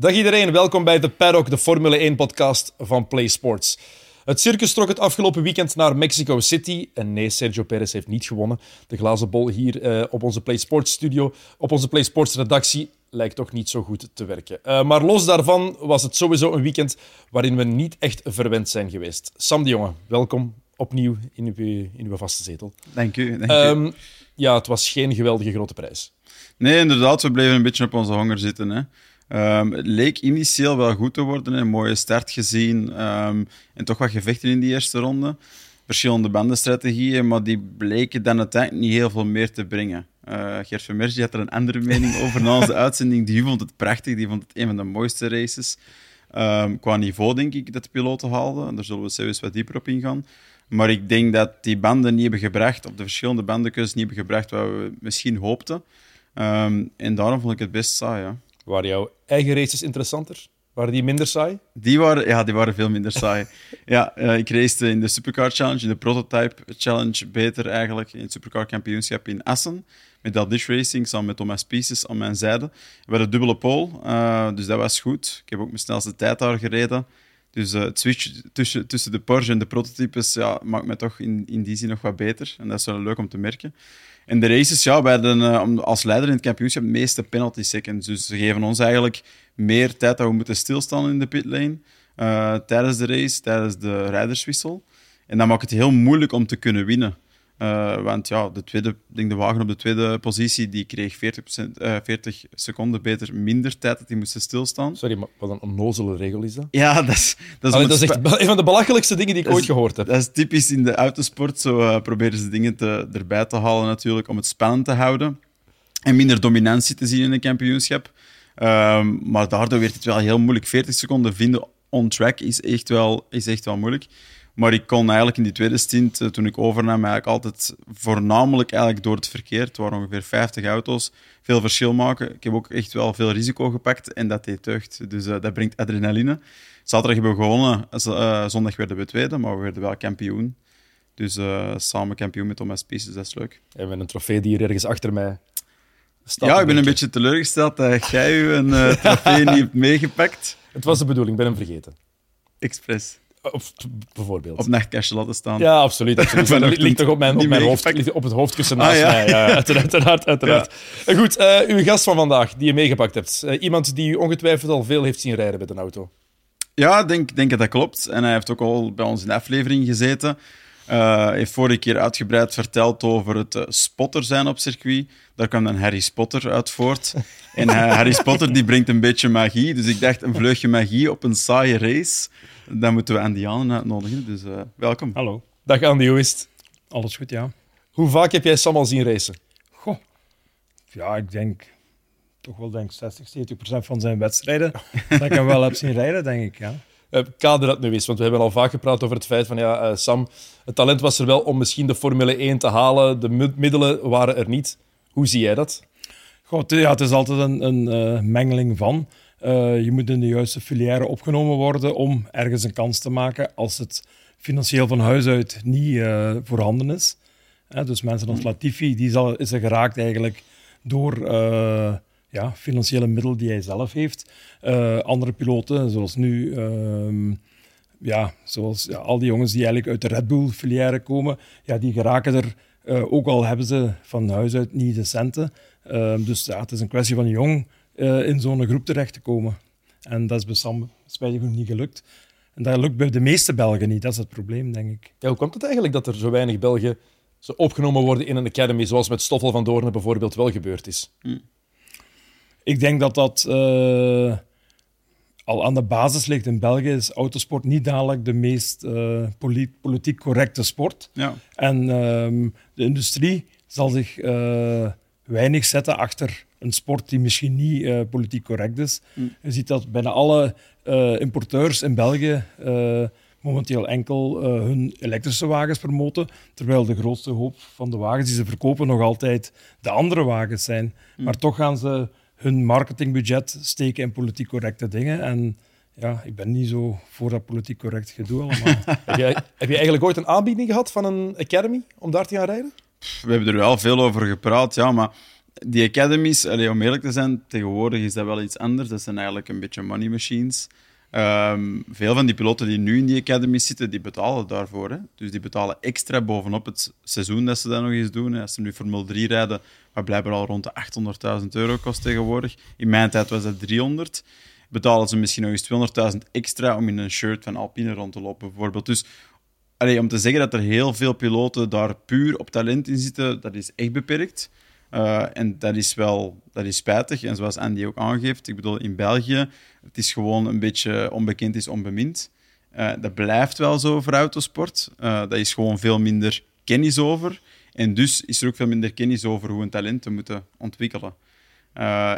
Dag iedereen, welkom bij de Paddock, de Formule 1-podcast van Play Sports. Het circus trok het afgelopen weekend naar Mexico City. En nee, Sergio Perez heeft niet gewonnen. De glazen bol hier uh, op onze Play Sports studio, op onze Play Sports redactie, lijkt toch niet zo goed te werken. Uh, maar los daarvan was het sowieso een weekend waarin we niet echt verwend zijn geweest. Sam de Jonge, welkom opnieuw in uw, in uw vaste zetel. Dank u. Dank u. Ja, het was geen geweldige grote prijs. Nee, inderdaad, we bleven een beetje op onze honger zitten. Hè. Um, het leek initieel wel goed te worden, een mooie start gezien um, en toch wat gevechten in die eerste ronde. Verschillende bandenstrategieën, maar die bleken dan uiteindelijk niet heel veel meer te brengen. Uh, Gert Vermerge had er een andere mening over na onze uitzending. Die vond het prachtig, die vond het een van de mooiste races. Um, qua niveau denk ik dat de piloten haalden. Daar zullen we zelfs wat dieper op ingaan. Maar ik denk dat die banden niet hebben gebracht, of de verschillende bandenkeuzes niet hebben gebracht wat we misschien hoopten. Um, en daarom vond ik het best saai. Ja. Waren jouw eigen races interessanter? Waren die minder saai? Die waren, ja, die waren veel minder saai. ja, uh, ik racete in de Supercar Challenge, in de Prototype Challenge, beter eigenlijk, in het Supercar Kampioenschap in Assen. Met dat Dish Racing, samen met Thomas Pieces aan mijn zijde. We hadden dubbele pole, uh, dus dat was goed. Ik heb ook mijn snelste tijd daar gereden. Dus uh, het switch tussen, tussen de Porsche en de prototypes ja, maakt mij toch in, in die zin nog wat beter. En dat is wel leuk om te merken. En de races, ja, wij hadden uh, als leider in het kampioenschap de meeste penalty seconds. Dus ze geven ons eigenlijk meer tijd dat we moeten stilstaan in de pitlane uh, tijdens de race, tijdens de rijderswissel. En dat maakt het heel moeilijk om te kunnen winnen. Uh, want ja, de, tweede, denk de wagen op de tweede positie die kreeg 40, uh, 40 seconden beter minder tijd dat hij moest stilstaan. Sorry, maar wat een onnozele regel is dat? Ja, dat is... Dat is, Allee, dat is echt een van de belachelijkste dingen die ik ooit gehoord heb. Dat is typisch in de autosport. Zo uh, proberen ze dingen te, erbij te halen natuurlijk om het spannend te houden. En minder dominantie te zien in een kampioenschap. Uh, maar daardoor werd het wel heel moeilijk. 40 seconden vinden on track is echt wel, is echt wel moeilijk. Maar ik kon eigenlijk in die tweede stint, eh, toen ik overnam, eigenlijk altijd voornamelijk eigenlijk door het verkeer, het waren ongeveer 50 auto's, veel verschil maken. Ik heb ook echt wel veel risico gepakt en dat deed deugd. Dus uh, dat brengt adrenaline. Zaterdag hebben we gewonnen, uh, zondag werden we tweede, maar we werden wel kampioen. Dus uh, samen kampioen met Thomas Pieces, dat is leuk. En met een trofee die hier ergens achter mij staat. Ja, ik ben een beetje teleurgesteld dat jij een trofee niet hebt meegepakt. Het was de bedoeling, ik ben hem vergeten. Expres. Of, bijvoorbeeld. Op nachtkastje laten staan. Ja, absoluut. absoluut. ligt toch op mijn, op mijn hoofd, op het hoofdkussen ah, naast ah, ja. mij. Ja, uiteraard, uiteraard. Ja. Goed, uh, uw gast van vandaag, die je meegepakt hebt. Uh, iemand die u ongetwijfeld al veel heeft zien rijden met een auto. Ja, ik denk, denk dat dat klopt. En hij heeft ook al bij ons in de aflevering gezeten. Uh, heeft vorige keer uitgebreid verteld over het spotter zijn op circuit. Daar kwam dan Harry Spotter uit voort. En Harry Spotter die brengt een beetje magie. Dus ik dacht, een vleugje magie op een saaie race dan moeten we Andy Janen uitnodigen. Dus uh, welkom. Hallo. Dag Andy, hoe is het? Alles goed, ja. Hoe vaak heb jij Sam al zien racen? Goh, ja, ik denk toch wel denk 60, 70 procent van zijn wedstrijden dat ik hem wel heb zien rijden, denk ik, ja. Uh, kader dat nu eens, want we hebben al vaak gepraat over het feit van ja, uh, Sam, het talent was er wel om misschien de Formule 1 te halen, de middelen waren er niet. Hoe zie jij dat? Goh, ja, het is altijd een, een uh, mengeling van. Uh, je moet in de juiste filière opgenomen worden om ergens een kans te maken als het financieel van huis uit niet uh, voorhanden is. Uh, dus mensen als Latifi, die zal, is er geraakt eigenlijk door eh, ja, financiële middelen die hij zelf heeft. andere piloten, zoals nu, ehm, ja, zoals ja, al die jongens die eigenlijk uit de Red Bull filière komen, ja, die geraken er, ook al hebben ze van huis uit niet de centen. Ehm, dus ja, het is een kwestie van jong uh, in zo'n groep terecht te komen. En dat is bij Sam spijtig genoeg niet gelukt. En dat lukt bij de meeste Belgen niet. Dat is het probleem, denk ik. Ja, hoe komt het eigenlijk dat er zo weinig Belgen zo opgenomen worden in een academy, zoals met Stoffel van Doornen bijvoorbeeld wel gebeurd is? Hm. Ik denk dat dat uh, al aan de basis ligt. In België is autosport niet dadelijk de meest uh, politiek correcte sport. Ja. En uh, de industrie zal zich weinig zetten achter een sport die misschien niet uh, politiek correct is. Mm. Je ziet dat bijna alle uh, importeurs in België uh, momenteel enkel hun elektrische wagens promoten, terwijl de grootste hoop van de wagens die ze verkopen nog altijd de andere wagens zijn. Mm. Maar toch gaan ze hun marketingbudget steken in politiek correcte dingen. En ja, ik ben niet zo voor dat politiek correct gedoe allemaal. heb, je, heb je eigenlijk ooit een aanbieding gehad van een academy om daar te gaan rijden? We hebben er wel veel over gepraat, ja, maar die academies, om eerlijk te zijn, tegenwoordig is dat wel iets anders. Dat zijn eigenlijk een beetje money machines. Ehm, veel van die piloten die nu in die academies zitten, die betalen daarvoor. Hè. Dus die betalen extra bovenop het seizoen dat ze dat nog eens doen. Als ze nu Formule 3 rijden, wat blijkbaar al rond de 800.000 euro kost tegenwoordig. In mijn tijd was dat 300. Betalen ze misschien nog eens 200.000 extra om in een shirt van Alpine rond te lopen, bijvoorbeeld. Dus allee, om te zeggen dat er heel veel piloten daar puur op talent in zitten, dat is echt beperkt. Uh, en dat is wel dat is spijtig. En zoals Andy ook aangeeft, ik bedoel, in België, het is gewoon een beetje onbekend is onbemind. Uh, dat blijft wel zo voor autosport. Uh, dat is gewoon veel minder kennis over. En dus is er ook veel minder kennis over hoe een talent te moeten ontwikkelen.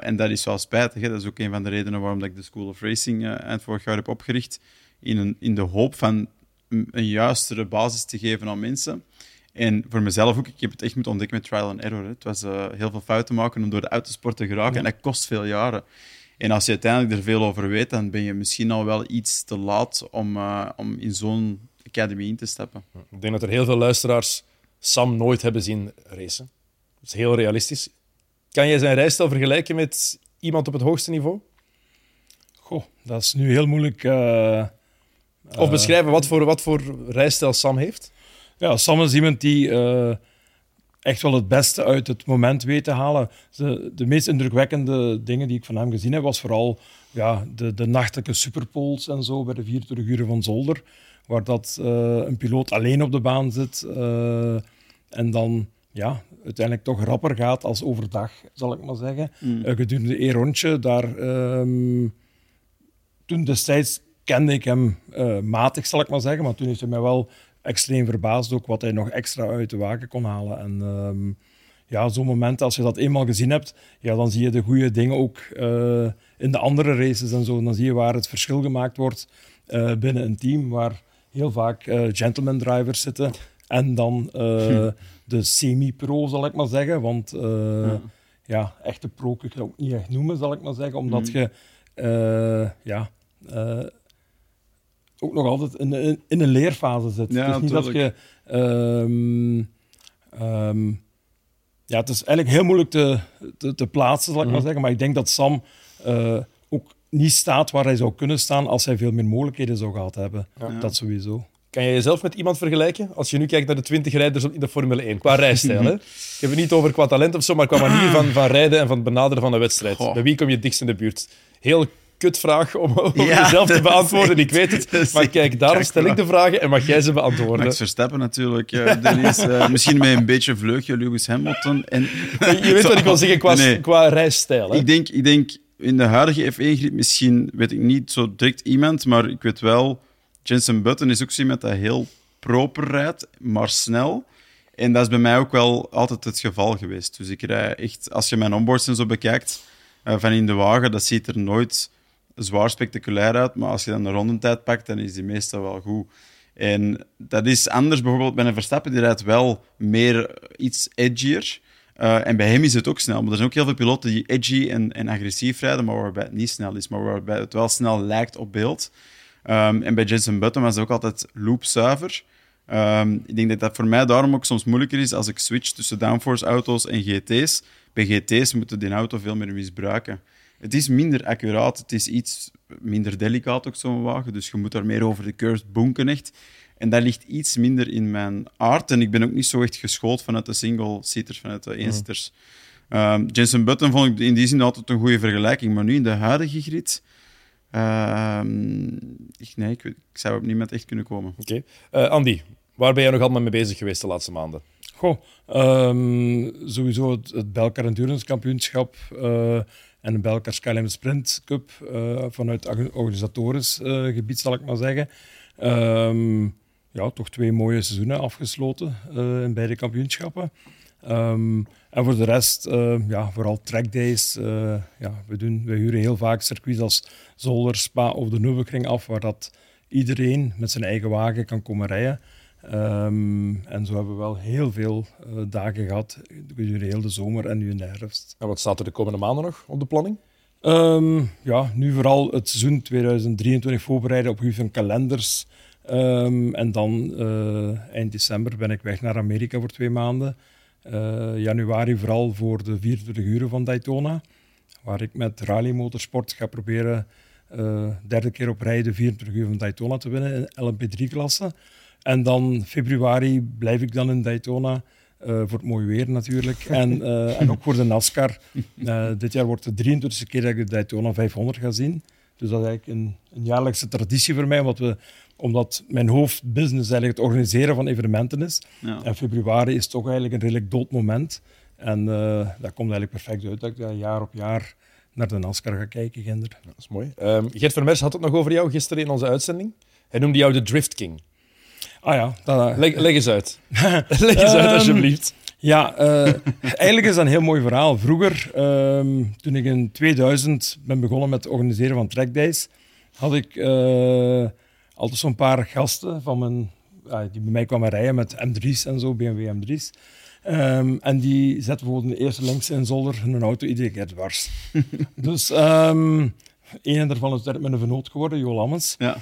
en dat is wel spijtig. Hè? Dat is ook een van de redenen waarom dat ik de School of Racing eind vorig jaar heb opgericht. In, in de hoop van een juistere basis te geven aan mensen. En voor mezelf ook, ik heb het echt moeten ontdekken met trial and error. Hè. Het was uh, heel veel fouten maken om door de autosport te geraken. En dat kost veel jaren. En als je uiteindelijk er veel over weet, dan ben je misschien al wel iets te laat om, uh, om in zo'n academy in te stappen. Ik denk dat er heel veel luisteraars Sam nooit hebben zien racen. Dat is heel realistisch. Kan jij zijn rijstijl vergelijken met iemand op het hoogste niveau? Goh, dat is nu heel moeilijk. Uh, of beschrijven wat voor, wat voor rijstijl Sam heeft? Ja, Sam is iemand die uh, echt wel het beste uit het moment weet te halen. De, de meest indrukwekkende dingen die ik van hem gezien heb, was vooral ja, de, de nachtelijke superpoles en zo bij de 24 uur van Zolder. Waar dat uh, een piloot alleen op de baan zit uh, en dan ja, uiteindelijk toch rapper gaat als overdag, zal ik maar zeggen. Mm. gedurende één rondje, daar... Um, toen destijds kende ik hem matig, zal ik maar zeggen, maar toen heeft hij mij wel extreem verbaasd ook wat hij nog extra uit de wagen kon halen. En um, ja, zo'n moment, als je dat eenmaal gezien hebt, ja, dan zie je de goede dingen ook uh, in de andere races en zo. Dan zie je waar het verschil gemaakt wordt uh, binnen een team, waar heel vaak gentleman drivers zitten. En dan hm. de semi-pro, zal ik maar zeggen. Want ja. ja. echte pro kun je ook niet echt noemen, zal ik maar zeggen. Omdat hm. je ja, ook nog altijd in, in, in een leerfase zit. Ja, het is niet dat je... Um, um, ja, het is eigenlijk heel moeilijk te, te, te plaatsen, zal ik maar mhm. zeggen. Maar ik denk dat Sam uh, ook niet staat waar hij zou kunnen staan als hij veel meer mogelijkheden zou gehad hebben. Ja. Dat sowieso. Kan je jezelf met iemand vergelijken? Als je nu kijkt naar de 20 rijders in de Formule 1, qua rijstijl. hè? Ik heb het niet over qua talent of zo, maar qua manier van, van rijden en van het benaderen van een wedstrijd. Bij wie kom je het dichtst in de buurt? Heel kutvraag om, om jezelf te beantwoorden. Ik weet het. Maar kijk, daarom stel ik de vragen en mag jij ze beantwoorden. Max Verstappen natuurlijk. Uh, misschien met een beetje vleugje Lewis Hamilton. En... Je weet wat ik wil zeggen qua, nee. qua rijstijl. Hè? Ik, denk, ik denk in de huidige F1-griep misschien, weet ik niet zo direct iemand, maar ik weet wel, Jensen Button is ook zo iemand dat heel proper rijdt, maar snel. En dat is bij mij ook wel altijd het geval geweest. Dus ik rij echt, als je mijn onboards en zo bekijkt, uh, van in de wagen, dat ziet er nooit zwaar spectaculair uit, maar als je dan de rondentijd pakt, dan is die meestal wel goed. En dat is anders bijvoorbeeld bij een Verstappen, die rijdt wel meer iets edgier. Uh, en bij hem is het ook snel. Maar er zijn ook heel veel piloten die edgy en, en agressief rijden, maar waarbij het niet snel is, maar waarbij het wel snel lijkt op beeld. Um, en bij Jensen Button was het ook altijd loopzuiver. Um, ik denk dat dat voor mij daarom ook soms moeilijker is als ik switch tussen downforce-auto's en GT's. Bij GT's moeten die auto veel meer misbruiken. Het is minder accuraat, het is iets minder delicaat ook zo'n wagen, dus je moet daar meer over de curves bonken echt. En dat ligt iets minder in mijn aard. En ik ben ook niet zo echt geschoold vanuit de single-seaters, vanuit de eenzitters. Mm. Jensen Button vond ik in die zin altijd een goede vergelijking. Maar nu in de huidige grid... Uh, ik, nee, ik, ik, zou op niemand echt kunnen komen. Oké. Okay. Uh, Andy, waar ben jij nog allemaal mee bezig geweest de laatste maanden? Goh, um, sowieso het, het Endurance Kampioenschap... Uh, en de Belkar Skylab Sprint Cup uh, vanuit organisatorisch uh, gebied, zal ik maar zeggen. Um, ja, toch twee mooie seizoenen afgesloten in beide kampioenschappen. Um, en voor de rest, ja, vooral trackdays. ja, we, doen, we huren heel vaak circuits als Zolder, Spa of de Nubelkring af, waar dat iedereen met zijn eigen wagen kan komen rijden. Um, en zo hebben we wel heel veel uh, dagen gehad gedurende heel de zomer en nu in de herfst. En wat staat er de komende maanden nog op de planning? Um, ja, nu vooral het seizoen 2023 voorbereiden op gebied van kalenders. Um, en dan uh, eind december ben ik weg naar Amerika voor twee maanden. eh, januari vooral voor de 24 uur van Daytona, waar ik met Rally Motorsport ga proberen uh, derde keer op rij de 24 uur van Daytona te winnen in LMP3-klasse. En dan februari blijf ik dan in Daytona. Uh, voor het mooie weer natuurlijk. En, uh, en ook voor de NASCAR. Uh, dit jaar wordt de 23e keer dat ik de Daytona 500 ga zien. Dus dat is eigenlijk een, een jaarlijkse traditie voor mij, omdat, we, omdat mijn hoofdbusiness eigenlijk het organiseren van evenementen is. Ja. En februari is toch eigenlijk een redelijk dood moment. En dat komt eigenlijk perfect uit dat ik jaar op jaar naar de NASCAR ga kijken, Ginder. dat is mooi. Um, Gert Vermers had het nog over jou gisteren in onze uitzending. Hij noemde jou de Drift King. Ah ja. Dat, leg, leg, eens uit. leg eens uit, alsjeblieft. Ja, uh, eigenlijk is dat een heel mooi verhaal. Vroeger, uh, toen ik in 2000 ben begonnen met het organiseren van trackdays, had ik uh, altijd zo'n paar gasten van mijn, die bij mij kwamen rijden met M3's en zo, BMW M3's. Um, en die zetten bijvoorbeeld de eerste links in zolder hun auto iedere keer dwars. dus um, een daarvan is met een vernoot geworden, Jo Lammens. Ja.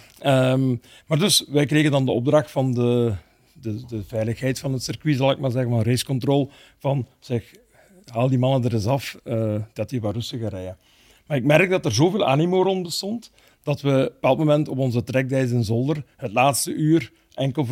Um, maar dus, wij kregen dan de opdracht van de, de, de, veiligheid van het circuit, zal ik maar zeggen, van racecontrol, van zeg, haal die mannen er eens af, uh, dat die wat rustiger rijden. Maar ik merk dat er zoveel animo rond bestond, dat we op een bepaald moment op onze trekdijs in Zolder het laatste uur enkel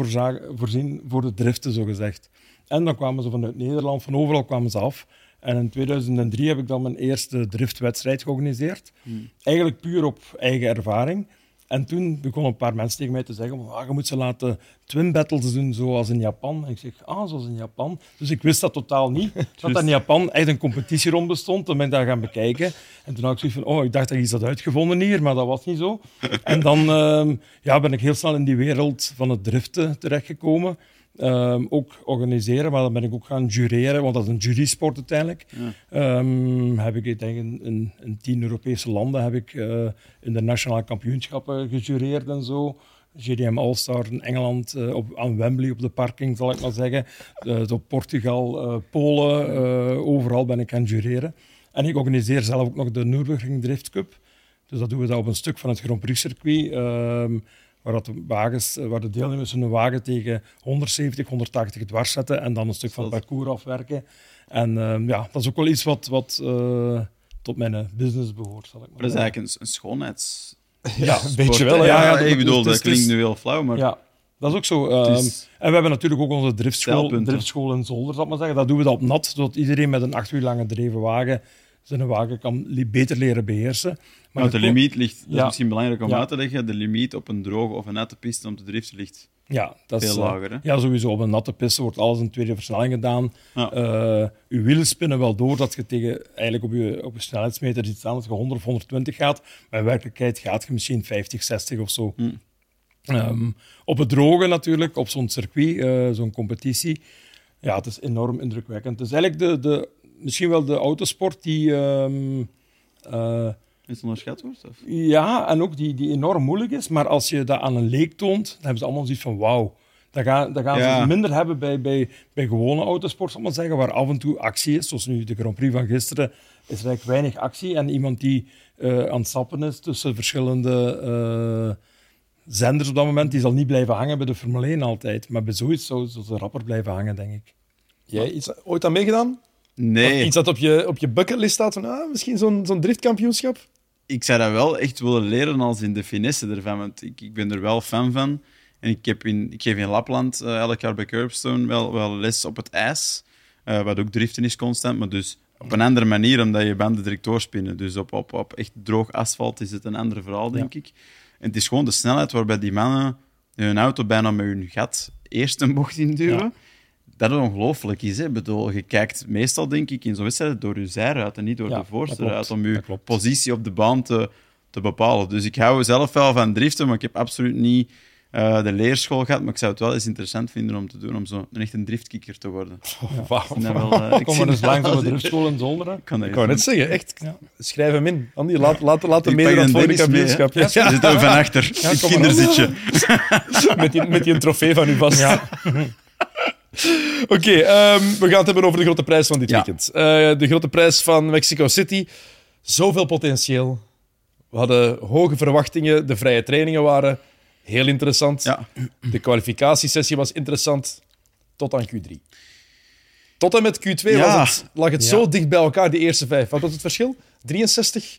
voorzien voor de driften, zogezegd. En dan kwamen ze vanuit Nederland, van overal kwamen ze af. En in 2003 heb ik dan mijn eerste driftwedstrijd georganiseerd. Hmm. Eigenlijk puur op eigen ervaring. En toen begonnen een paar mensen tegen mij te zeggen: ah, je moet ze laten twin battles doen, zoals in Japan. En ik zeg: Ah, zoals in Japan. Dus ik wist dat totaal niet. dat in Japan echt een competitie rond bestond. Toen ben ik daar gaan bekijken. En toen had ik zoiets van: Oh, ik dacht dat je iets had uitgevonden hier, maar dat was niet zo. en dan uh, ja, ben ik heel snel in die wereld van het driften terechtgekomen. Um, ook organiseren, maar dan ben ik ook gaan jureren, want dat is een jurysport uiteindelijk. Ja. Um, heb ik denk in, in, in, tien Europese landen heb ik uh, in de nationale kampioenschappen gejureerd en zo. GDM All-Star in Engeland, uh, op, aan Wembley op de parking, zal ik maar zeggen. Uh, op Portugal, Polen, overal ben ik gaan jureren. En ik organiseer zelf ook nog de Nürburgring Drift Cup. Dus dat doen we dan op een stuk van het Grand Prix circuit. Um, waar, dat de wagens, eh, waar de deelnemers een wagen tegen 170, 180 dwars zetten en dan een stuk van het parcours afwerken. En uh, ja, dat is ook wel iets wat, wat uh, tot mijn eh, business behoort. Zal ik maar dat is eigenlijk een, een schoonheids... Ja, een beetje wel. Ja, ja, ik bedoel, dat klinkt nu heel flauw, maar... Ja. Dat is ook zo. Is... En we hebben natuurlijk ook onze driftschool, driftschool in Zolder, zal maar zeggen. Dat doen we dat op nat, zodat iedereen met een acht uur lange dreven wagen zijn wagen kan beter leren beheersen. Maar de limiet ligt, dat is misschien belangrijk om uit te leggen, de limiet op een droge of een nette piste om te driften ligt ja, dat veel is, eh, lager. Hè? Ja, sowieso. Op een natte piste wordt alles in tweede versnelling gedaan. Ja. Uh, uw wielen spinnen wel door dat je tegen, eigenlijk op je, op je snelheidsmeter iets aan dat je 100 of 120 gaat. Maar in werkelijkheid gaat je misschien 50, 60 of zo. Hm. Um, op het droge natuurlijk, op zo'n circuit, uh, zo'n competitie. Ja, het is enorm indrukwekkend. Het is eigenlijk de, de, misschien wel de autosport die... Um, uh, is onderschat wordt? Of? Ja, en ook die, die enorm moeilijk is. Maar als je dat aan een leek toont, dan hebben ze allemaal zoiets van wauw. Dat gaan, dat gaan ze minder hebben bij, bij, bij gewone autosport, zal maar zeggen, waar af en toe actie is. Zoals nu de Grand Prix van gisteren is er eigenlijk weinig actie. En iemand die uh, aan het stappen is tussen verschillende uh, zenders op dat moment, die zal niet blijven hangen bij de Formule 1 altijd. Maar bij zoiets zou ze rapper blijven hangen, denk ik. Jij iets ooit aan meegedaan? Nee. Of iets dat op je, op je bucketlist staat van ah, misschien zo'n zo'n driftkampioenschap? Ik zou dat wel echt willen leren als in de finesse ervan, want ik, ik ben er wel fan van. En ik, heb in, ik geef in Lapland uh, elk jaar bij Curbstone wel, wel les op het ijs, uh, wat ook driften is constant, maar dus op een andere manier, omdat je banden direct doorspinnen. Dus op, op, op echt droog asfalt is het een ander verhaal, denk ik. En het is gewoon de snelheid waarbij die mannen hun auto bijna met hun gat eerst een bocht induwen. Ja dat het ongelooflijk is. Hè? Bedoel, je kijkt meestal, denk ik, in zo'n wedstrijd door je zijruit en niet door de voorste om je positie op de baan te, te bepalen. Dus ik hou zelf wel van driften, maar ik heb absoluut niet uh, de leerschool gehad. Maar ik zou het wel eens interessant vinden om te doen, om zo een echt een driftkikker te worden. Oh, wow. uh, Kom maar eens langs op de driftschool in Zolder. Ik kan, ik kan net zeggen, echt. Ja. Schrijf hem in. Andy, laat, laat, laat hem mee het kampioenschap. Ja, ja. zit er van achter. Ja, kinderzitje. met, die, met die trofee van u vast. Ja. Oké, okay, um, we gaan het hebben over de grote prijs van dit ja. weekend. Uh, de grote prijs van Mexico City. Zoveel potentieel. We hadden hoge verwachtingen. De vrije trainingen waren heel interessant. Ja. De kwalificatiesessie was interessant tot aan Q3. Tot en met Q2 Ja. was het, lag het zo dicht bij elkaar, die eerste vijf. Wat was het verschil? 63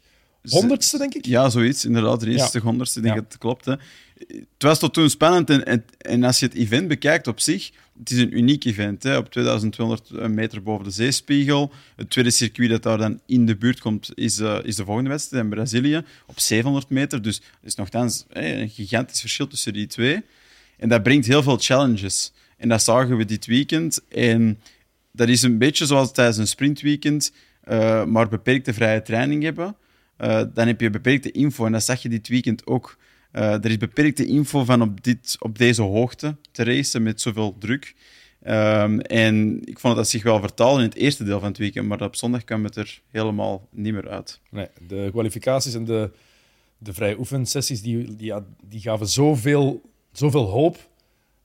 honderdste, denk ik? Ja, zoiets, inderdaad. 63 honderdste, ik denk dat het klopt. Hè. Het was tot toen spannend en, en, als je het event bekijkt op zich, het is een uniek event. Hè. Op 2200 meter boven de zeespiegel. Het tweede circuit dat daar dan in de buurt komt, is, eh, is de volgende wedstrijd in Brazilië, op 700 meter. Dus er is nogthans hè, een gigantisch verschil tussen die twee. En dat brengt heel veel challenges. En dat zagen we dit weekend. En dat is een beetje zoals tijdens een sprintweekend, eh, maar beperkte vrije training hebben. Eh, dan heb je beperkte info. En dat zag je dit weekend ook. Eh, er is beperkte info van op, dit, op deze hoogte te racen met zoveel druk. Ehm, en ik vond dat dat zich wel vertaalde in het eerste deel van het weekend, maar op zondag kwam het er helemaal niet meer uit. Nee, de kwalificaties en de, de vrije oefensessies die, die, die gaven zoveel, zoveel hoop.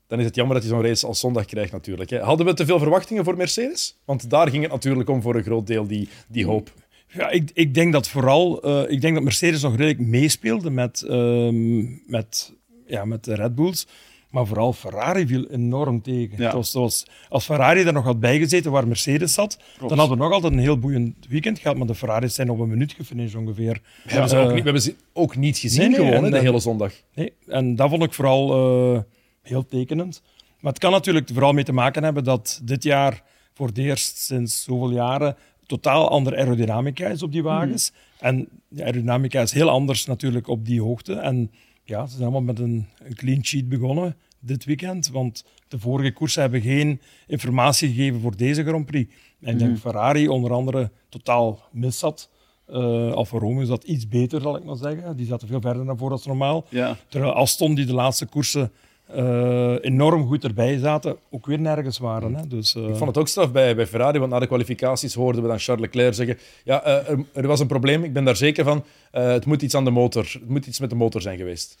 Dan is het jammer dat je zo'n race als zondag krijgt, natuurlijk. Hè. Hadden we te veel verwachtingen voor Mercedes? Want daar ging het natuurlijk om voor een groot deel, die, die hoop. Ja, ik, ik denk dat vooral, eh, ik denk dat Mercedes nog redelijk meespeelde met, ehm, met, ja, met de Red Bulls. Maar vooral Ferrari viel enorm tegen. Ja. Was, als Ferrari er nog had bijgezeten waar Mercedes zat, dan hadden we nog altijd een heel boeiend weekend gehad. Maar de Ferraris zijn op een minuut gefinished ongeveer. We hebben ze Eh, ook niet, we hebben ze ook niet gezien nee, gewoon, de hele zondag. Nee, en dat vond ik vooral eh, heel tekenend. Maar het kan natuurlijk vooral mee te maken hebben dat dit jaar voor het eerst sinds zoveel jaren totaal andere aerodynamica is op die wagens. En de aerodynamica is heel anders natuurlijk op die hoogte. En ja, ze zijn allemaal met een, een clean sheet begonnen dit weekend. Want de vorige koersen hebben geen informatie gegeven voor deze Grand Prix. En ik denk Ferrari onder andere totaal mis zat. Eh Alfa Romeo zat iets beter, zal ik maar zeggen. Die zaten veel verder naar voren dan normaal. Ja, Terwijl Aston, die de laatste koersen eh, enorm goed erbij zaten, ook weer nergens waren. Hè. Dus, eh, Ik vond het ook straf bij, bij Ferrari, want na de kwalificaties hoorden we dan Charles Leclerc zeggen ja, eh, er, er was een probleem, ik ben daar zeker van. Eh, het moet iets aan de motor, het moet iets met de motor zijn geweest.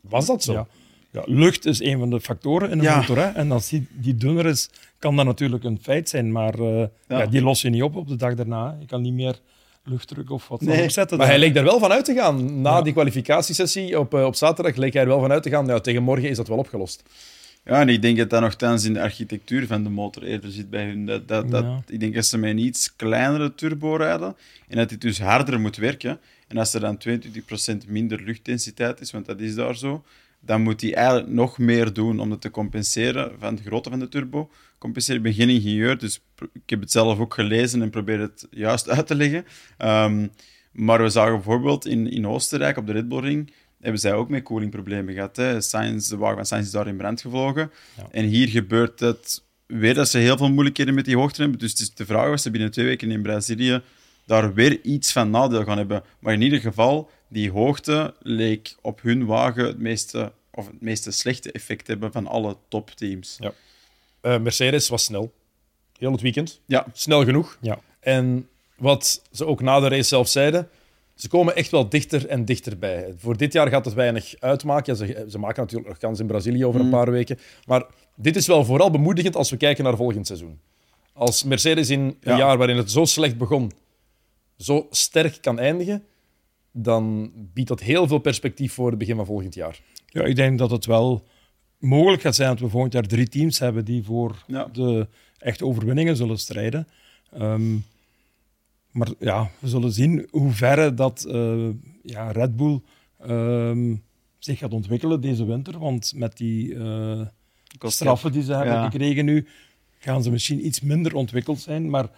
Was dat zo? ja. Ja, lucht is een van de factoren in een Ja. motor. Hè. En als die, die dunner is, kan dat natuurlijk een feit zijn. Maar eh, ja. die los je niet op op de dag daarna. Je kan niet meer luchtdruk of wat dan opzetten. Maar hij leek er wel van uit te gaan. Na Ja. die kwalificatiesessie op, eh, op zaterdag leek hij er wel van uit te gaan. Ja, tegen morgen is dat wel opgelost. Ja, en ik denk dat dat nogthans in de architectuur van de motor eerder zit bij hun. Dat, dat, dat, Ja. Ik denk dat ze met een iets kleinere turbo rijden en dat dit dus harder moet werken. En als er dan 22% minder luchtdensiteit is, want dat is daar zo, dan moet hij eigenlijk nog meer doen om dat te compenseren van de grootte van de turbo. Compenseren. Ik ben geen ingenieur, dus ik heb het zelf ook gelezen en probeer het juist uit te leggen. Ehm, maar we zagen bijvoorbeeld in, in Oostenrijk op de Red Bull Ring hebben zij ook met koelingproblemen gehad. Hè. De wagen van Sainz is daar in brand gevlogen. En hier gebeurt het weer dat ze heel veel moeilijkheden met die hoogte hebben. Dus het is de vraag of ze binnen twee weken in Brazilië daar weer iets van nadeel gaan hebben. Maar in ieder geval, die hoogte leek op hun wagen het meeste, of het meeste slechte effect hebben van alle topteams. Ja. Eh, Mercedes was snel. Heel het weekend. Ja, Snel genoeg. Ja. En wat ze ook na de race zelf zeiden, ze komen echt wel dichter en dichterbij. Voor dit jaar gaat het weinig uitmaken. Ja, ze, ze maken natuurlijk nog kans in Brazilië over een paar weken. Maar dit is wel vooral bemoedigend als we kijken naar volgend seizoen. Als Mercedes in een Ja. jaar waarin het zo slecht begon, zo sterk kan eindigen, dan biedt dat heel veel perspectief voor het begin van volgend jaar. Ja, ik denk dat het wel mogelijk gaat zijn dat we volgend jaar drie teams hebben die voor Ja. de echte overwinningen zullen strijden. Ehm, maar ja, we zullen zien hoe ver dat eh, ja, Red Bull ehm, zich gaat ontwikkelen deze winter. Want met die eh, straffen die ze hebben Ja. gekregen nu, gaan ze misschien iets minder ontwikkeld zijn. Maar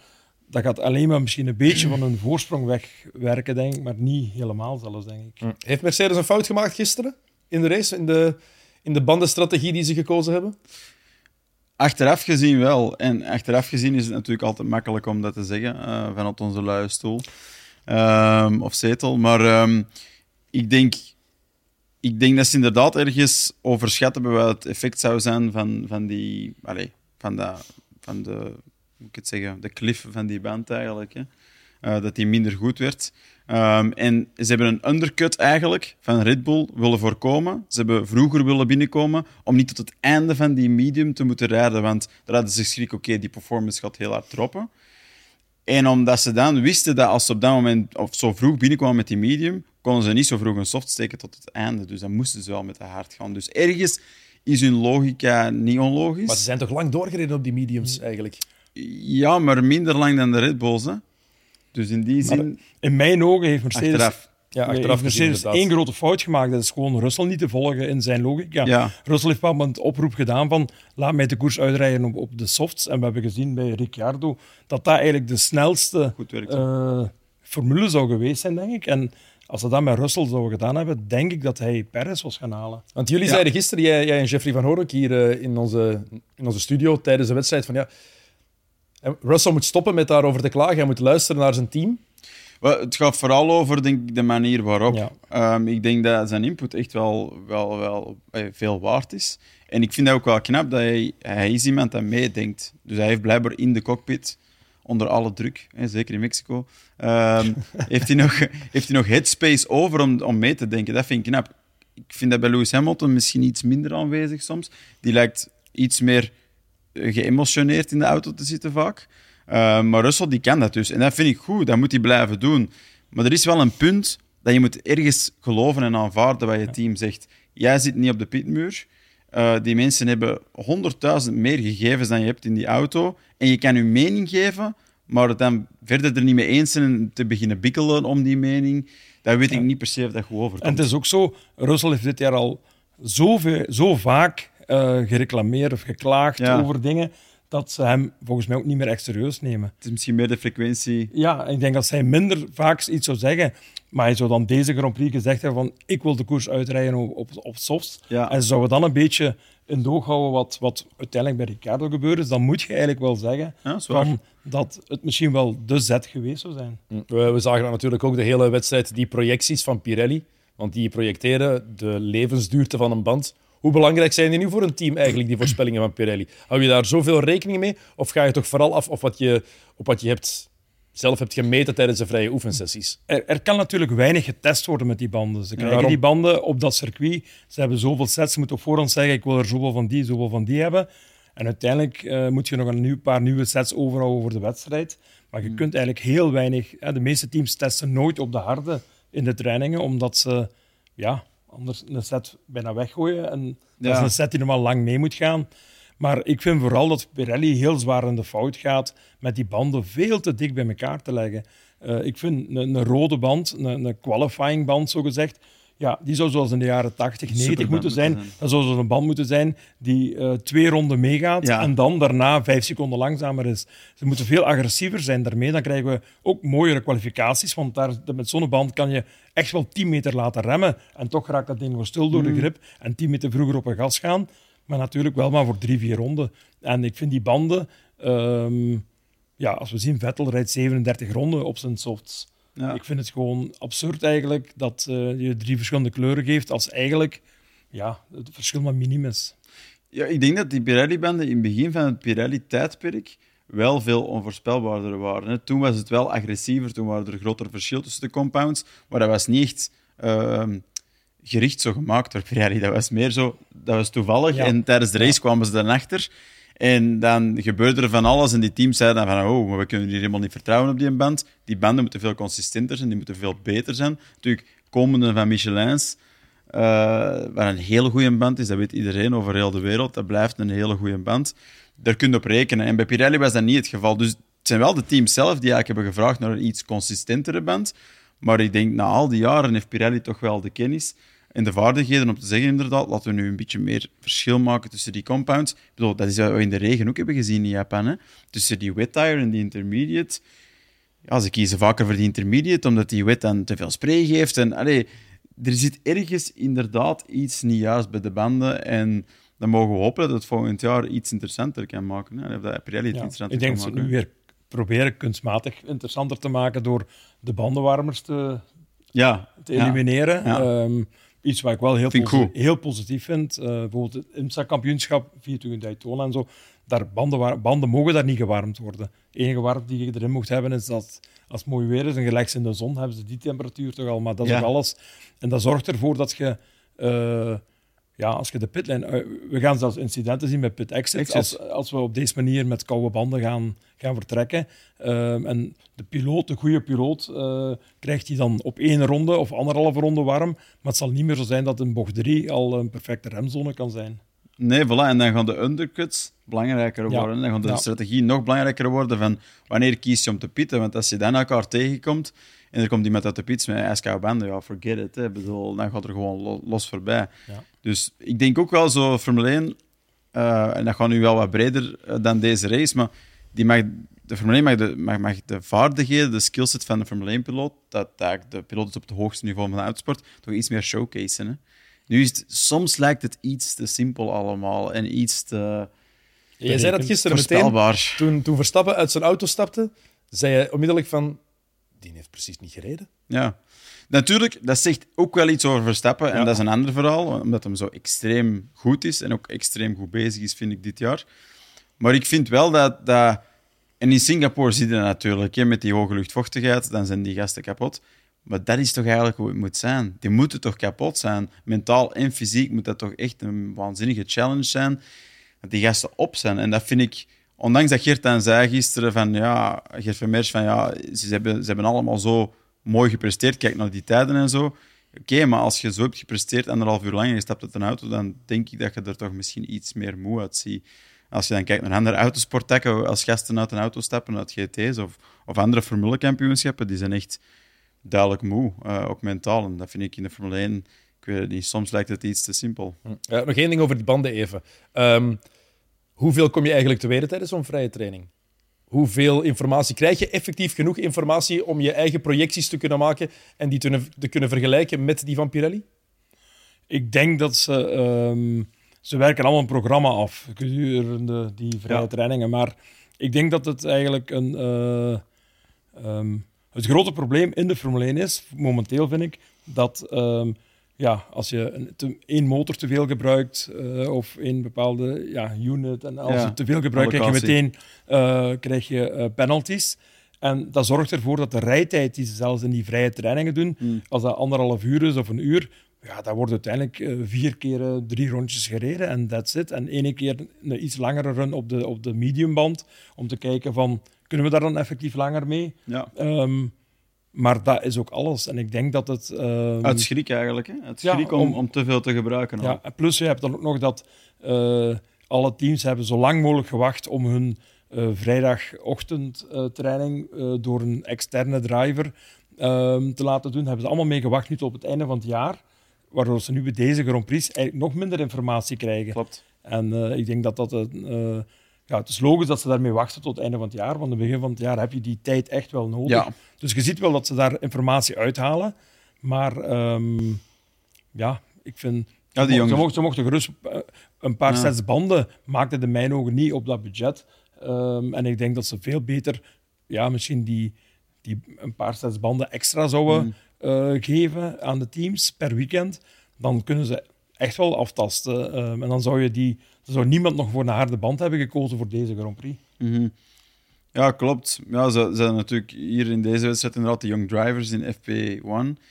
dat gaat alleen maar misschien een beetje van hun voorsprong wegwerken, denk ik. Maar niet helemaal zelfs, denk ik. Heeft Mercedes een fout gemaakt gisteren in de race, in de, in de bandenstrategie die ze gekozen hebben? Achteraf gezien wel. En achteraf gezien is het natuurlijk altijd makkelijk om dat te zeggen eh, vanuit onze luie stoel Ehm, of zetel. Maar ehm, ik, denk, ik denk dat ze inderdaad ergens overschat hebben wat het effect zou zijn van, van die. Allez, van, de, van de. Hoe moet ik het zeggen? De cliff van die band eigenlijk. Hè. Eh, dat die minder goed werd. Ehm, en ze hebben een undercut eigenlijk van Red Bull willen voorkomen. Ze hebben vroeger willen binnenkomen om niet tot het einde van die medium te moeten rijden. Want daar hadden ze schrik, oké, die performance gaat heel hard droppen. En omdat ze dan wisten dat als ze op dat moment of zo vroeg binnenkwamen met die medium, konden ze niet zo vroeg een soft steken tot het einde. Dus dan moesten ze wel met de hard gaan. Dus ergens is hun logica niet onlogisch. Maar ze zijn toch lang doorgereden op die mediums eigenlijk? Ja, maar minder lang dan de Red Bulls. Hè. Dus in die Maar zin, in mijn ogen heeft Mercedes, achteraf. Ja, achteraf Mercedes één grote fout gemaakt. Dat is gewoon Russell niet te volgen in zijn logica. Ja. Russell heeft wel een oproep gedaan van laat mij de koers uitrijden op, op de softs. En we hebben gezien bij Ricciardo dat dat eigenlijk de snelste eh, formule zou geweest zijn, denk ik. En als ze dat met Russell zouden gedaan hebben, denk ik dat hij Perez was gaan halen. Want jullie Ja. zeiden gisteren, jij, jij en Jeffrey van Hoorn, hier eh, in, onze, in onze studio tijdens de wedstrijd, van ja, Russell moet stoppen met daarover te klagen. Hij moet luisteren naar zijn team. Wel, het gaat vooral over denk ik, de manier waarop. Ja. Ehm, ik denk dat zijn input echt wel, wel, wel eh, veel waard is. En ik vind dat ook wel knap dat hij, hij is iemand dat meedenkt. Dus hij heeft blijkbaar in de cockpit, onder alle druk, hè, zeker in Mexico, ehm, heeft, hij nog, heeft hij nog headspace over om, om mee te denken. Dat vind ik knap. Ik vind dat bij Lewis Hamilton misschien iets minder aanwezig soms. Die lijkt iets meer geëmotioneerd in de auto te zitten vaak. Uh, maar Russell die kan dat dus. En dat vind ik goed, dat moet hij blijven doen. Maar er is wel een punt dat je moet ergens geloven en aanvaarden wat je team zegt. Jij zit niet op de pitmuur. Uh, die mensen hebben 100.000 meer gegevens dan je hebt in die auto. En je kan je mening geven, maar het dan verder er niet mee eens zijn en te beginnen bikkelen om die mening. Dat weet ik niet per se of dat goed overkomt. En het is ook zo, Russell heeft dit jaar al zo, veel, zo vaak uh, gereclameerd of geklaagd Ja. over dingen dat ze hem volgens mij ook niet meer echt serieus nemen. Het is misschien meer de frequentie. Ja, ik denk dat zij minder vaak iets zou zeggen, maar hij zou dan deze Grand Prix gezegd hebben van ik wil de koers uitrijden op, op, op softs. Ja. En ze zouden dan een beetje in doog houden wat, wat uiteindelijk bij Ricardo gebeurd is, dan moet je eigenlijk wel zeggen Ja, van, dat het misschien wel de zet geweest zou zijn. We, we zagen dan natuurlijk ook de hele wedstrijd, die projecties van Pirelli. Want die projecteren de levensduurte van een band. Hoe belangrijk zijn die nu voor een team eigenlijk, die voorspellingen van Pirelli? Hou je daar zoveel rekening mee? Of ga je toch vooral af op wat je, op wat je hebt, zelf hebt gemeten tijdens de vrije oefensessies? Er, er kan natuurlijk weinig getest worden met die banden. Ze krijgen die banden op dat circuit. Ze hebben zoveel sets. Ze moeten op voorhand zeggen: ik wil er zoveel van die, zoveel van die hebben. En uiteindelijk eh, moet je nog een nieuw, paar nieuwe sets overhouden voor de wedstrijd. Maar je Hmm. kunt eigenlijk heel weinig. Hè, de meeste teams testen nooit op de harde in de trainingen, omdat ze ja, anders een set bijna weggooien. En dat is een set die normaal lang mee moet gaan. Maar ik vind vooral dat Pirelli heel zwaar in de fout gaat met die banden veel te dik bij elkaar te leggen. Eh, ik vind een, een rode band, een, een qualifying band zo gezegd, ja, die zou zoals in de jaren 80, 90 Superband moeten zijn. zijn. Dat zou zo'n band moeten zijn die eh, twee ronden meegaat Ja. en dan daarna vijf seconden langzamer is. Ze moeten veel agressiever zijn daarmee. Dan krijgen we ook mooiere kwalificaties, want daar, met zo'n band kan je echt wel 10 meter laten remmen en toch raakt dat ding wel stil door Mm. de grip en 10 meter vroeger op een gas gaan. Maar natuurlijk wel maar voor drie, vier ronden. En ik vind die banden... ehm, ja, als we zien, Vettel rijdt 37 ronden op zijn softs. Ja. Ik vind het gewoon absurd eigenlijk dat eh, je drie verschillende kleuren geeft als eigenlijk ja, het verschil maar minim is. Ja, ik denk dat die Pirelli-banden in het begin van het Pirelli-tijdperk wel veel onvoorspelbaarder waren. Toen was het wel agressiever, toen waren er grotere verschillen tussen de compounds, maar dat was niet echt ehm, gericht zo gemaakt door Pirelli. Dat was meer zo, dat was toevallig Ja. en tijdens de race kwamen ze dan achter. En dan gebeurde er van alles en die teams zeiden dan van oh, maar we kunnen hier helemaal niet vertrouwen op die band. Die banden moeten veel consistenter zijn, die moeten veel beter zijn. Natuurlijk, komende van Michelins, eh, wat een hele goede band is, dat weet iedereen over heel de wereld. Dat blijft een hele goede band. Daar kun je op rekenen. En bij Pirelli was dat niet het geval. Dus het zijn wel de teams zelf die eigenlijk hebben gevraagd naar een iets consistentere band. Maar ik denk, na al die jaren heeft Pirelli toch wel de kennis en de vaardigheden om te zeggen, inderdaad, laten we nu een beetje meer verschil maken tussen die compounds. Ik bedoel, dat is wat we in de regen ook hebben gezien in Japan. Hè? Tussen die wet tire en die intermediate. Ja, ze kiezen vaker voor die intermediate, omdat die wet dan te veel spray geeft. En, allee, er zit ergens inderdaad iets niet juist bij de banden. En dan mogen we hopen dat het volgend jaar iets interessanter kan maken. Hè? Dat Pirelli het Ja, interessanter ik denk kan dat ze maken. nu weer proberen kunstmatig interessanter te maken door de bandenwarmers te, Ja, te elimineren. Ja. Ehm, iets wat ik wel heel, posi- heel positief vind. Eh, bijvoorbeeld het IMSA-kampioenschap, 24 Daytona en zo. Daar banden, banden mogen daar niet gewarmd worden. De enige warmte die je erin mocht hebben is dat als het mooi weer is en je legt ze in de zon, hebben ze die temperatuur toch al. Maar dat is Ja. ook alles. En dat zorgt ervoor dat je... eh, ja, als je de pitlijn... eh, we gaan zelfs incidenten zien met pit exits. Exits. Als, als we op deze manier met koude banden gaan, gaan vertrekken. Ehm, en de piloot, de goede piloot, eh, krijgt hij dan op één ronde of anderhalve ronde warm. Maar het zal niet meer zo zijn dat in bocht 3 al een perfecte remzone kan zijn. Nee, voilà. En dan gaan de undercuts belangrijker Ja. worden. Dan gaat de Ja. strategie nog belangrijker worden van wanneer kies je om te pitten. Want als je dan elkaar tegenkomt en er komt iemand uit de pits met ijskoude banden, ja, forget it. Hè. Bedoel, dan gaat er gewoon lo- los voorbij. Ja. Dus ik denk ook wel zo, Formule 1, eh, en dat gaat nu wel wat breder eh, dan deze race, maar die mag, de Formule 1 mag de, mag, mag de vaardigheden, de skillset van de Formule 1-piloot, dat, dat de piloot is op het hoogste niveau van de autosport, toch iets meer showcase. Hè? Nu is het, soms lijkt het iets te simpel allemaal en iets te Jij zei dat gisteren meteen, toen, toen Verstappen uit zijn auto stapte, zei je onmiddellijk van, die heeft precies niet gereden. Ja. Natuurlijk, dat zegt ook wel iets over Verstappen. En dat is een ander verhaal, omdat hem zo extreem goed is en ook extreem goed bezig is, vind ik, dit jaar. Maar ik vind wel dat... dat en in Singapore zie je dat natuurlijk, hè, met die hoge luchtvochtigheid, dan zijn die gasten kapot. Maar dat is toch eigenlijk hoe het moet zijn. Die moeten toch kapot zijn. Mentaal en fysiek moet dat toch echt een waanzinnige challenge zijn. Dat die gasten op zijn. En dat vind ik... Ondanks dat Geert dan zei gisteren van... Ja, Geert Vermeers van... Ja, ze hebben, ze hebben allemaal zo mooi gepresteerd. Kijk naar die tijden en zo. Oké, maar als je zo hebt gepresteerd, anderhalf uur lang, en je stapt uit een auto, dan denk ik dat je er toch misschien iets meer moe uitziet. Als je dan kijkt naar andere autosporttakken, als gasten uit een auto stappen, uit GT's of, of andere formulekampioenschappen, die zijn echt duidelijk moe, eh, ook mentaal. En dat vind ik in de Formule 1, ik weet het niet, soms lijkt het iets te simpel. Ja, nog één ding over die banden even. Ehm, hoeveel kom je eigenlijk te weten tijdens zo'n vrije training? Hoeveel informatie krijg je? Effectief genoeg informatie om je eigen projecties te kunnen maken en die te, te kunnen vergelijken met die van Pirelli? Ik denk dat ze... ehm, ze werken allemaal een programma af gedurende die vrije Ja. trainingen. Maar ik denk dat het eigenlijk een... eh, ehm, het grote probleem in de Formule 1 is, momenteel vind ik, dat ehm, ja, als je een, te- één motor te veel gebruikt eh, of één bepaalde ja, unit, en als Ja, je te veel gebruikt, krijg je meteen eh, krijg je, penalties. En dat zorgt ervoor dat de rijtijd die ze zelfs in die vrije trainingen doen, Hmm. als dat anderhalf uur is of een uur, ja, dat wordt uiteindelijk eh, vier keer eh, drie rondjes gereden en that's it. En ene keer een iets langere run op de, op de mediumband, om te kijken van, kunnen we daar dan effectief langer mee? Ja. Ehm, maar dat is ook alles. En ik denk dat het... ehm, Uit schrik eigenlijk, hè? Uit Ja, schrik om, om- om te veel te gebruiken. al. ja, plus je hebt dan ook nog dat eh, alle teams hebben zo lang mogelijk gewacht om hun eh vrijdagochtendtraining door een externe driver ehm, te laten doen. Hebben ze allemaal mee gewacht nu tot op het einde van het jaar, waardoor ze nu bij deze Grand Prix eigenlijk nog minder informatie krijgen. Klopt. En eh, ik denk dat dat eh, ja, het is logisch dat ze daarmee wachten tot het einde van het jaar, want aan het begin van het jaar heb je die tijd echt wel nodig. Ja. Dus je ziet wel dat ze daar informatie uithalen, maar ehm, ja, ik vind... Ja, die ze, mochten, ze mochten gerust een paar Ja. sets banden maakten in mijn ogen niet op dat budget. Ehm, en ik denk dat ze veel beter, ja, misschien die, die een paar sets banden extra zouden Mm. Eh, geven aan de teams per weekend. Dan kunnen ze echt wel aftasten. Ehm, en dan zou, je die, dan zou niemand nog voor een harde band hebben gekozen voor deze Grand Prix. Mhm. Ja, klopt. Ja, ze, ze hadden natuurlijk hier in deze wedstrijd inderdaad de Young Drivers in FP1.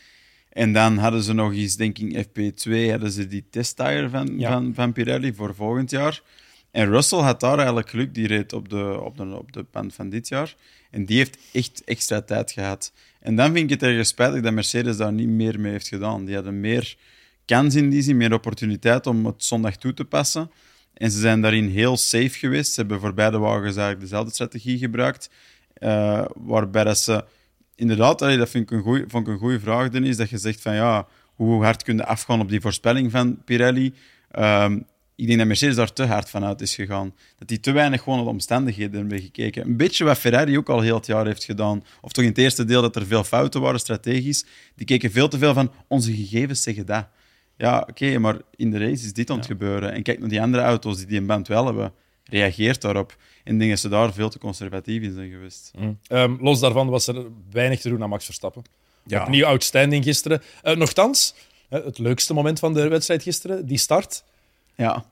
En dan hadden ze nog eens, denk ik, FP2, hadden ze die testtire van, Ja. van, van Pirelli voor volgend jaar. En Russell had daar eigenlijk geluk, die reed op de, op, de, op de band van dit jaar. En die heeft echt extra tijd gehad. En dan vind ik het ergens spijtig dat Mercedes daar niet meer mee heeft gedaan. Die hadden meer kans in die zin, meer opportuniteit om het zondag toe te passen. En ze zijn daarin heel safe geweest. Ze hebben voor beide wagens eigenlijk dezelfde strategie gebruikt. eh, waarbij ze inderdaad, dat vind ik een goeie, vond ik een goede vraag, Dennis, dat je zegt van ja, hoe hard kun je afgaan op die voorspelling van Pirelli? Ehm, ik denk dat Mercedes daar te hard van uit is gegaan. Dat die te weinig gewoon naar de omstandigheden hebben gekeken. Een beetje wat Ferrari ook al heel het jaar heeft gedaan. Of toch in het eerste deel dat er veel fouten waren, strategisch. Die keken veel te veel van onze gegevens zeggen dat. Ja, oké, maar in de race is dit aan het gebeuren. En kijk naar die andere auto's die die een band wel hebben. Reageert daarop. En ik denk dat ze daar veel te conservatief in zijn geweest. Ehm, los daarvan was er weinig te doen aan Max Verstappen. Ja. Opnieuw outstanding gisteren. Eh, nochtans, eh, het leukste moment van de wedstrijd gisteren, die start, Ja,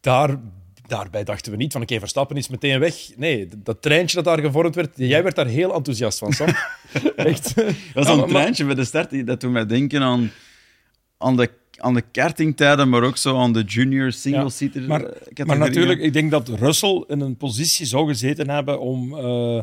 daar, daarbij dachten we niet van oké, Verstappen is meteen weg. Nee, dat treintje dat daar gevormd werd, jij werd daar heel enthousiast van, Sam. Echt. dat was Ja, een maar- treintje bij de start. die- Dat doet mij denken aan, aan, de, aan de kartingtijden, maar ook zo aan de junior single-seater. Maar, eh, maar categorieën. natuurlijk, ik denk dat Russell in een positie zou gezeten hebben om eh,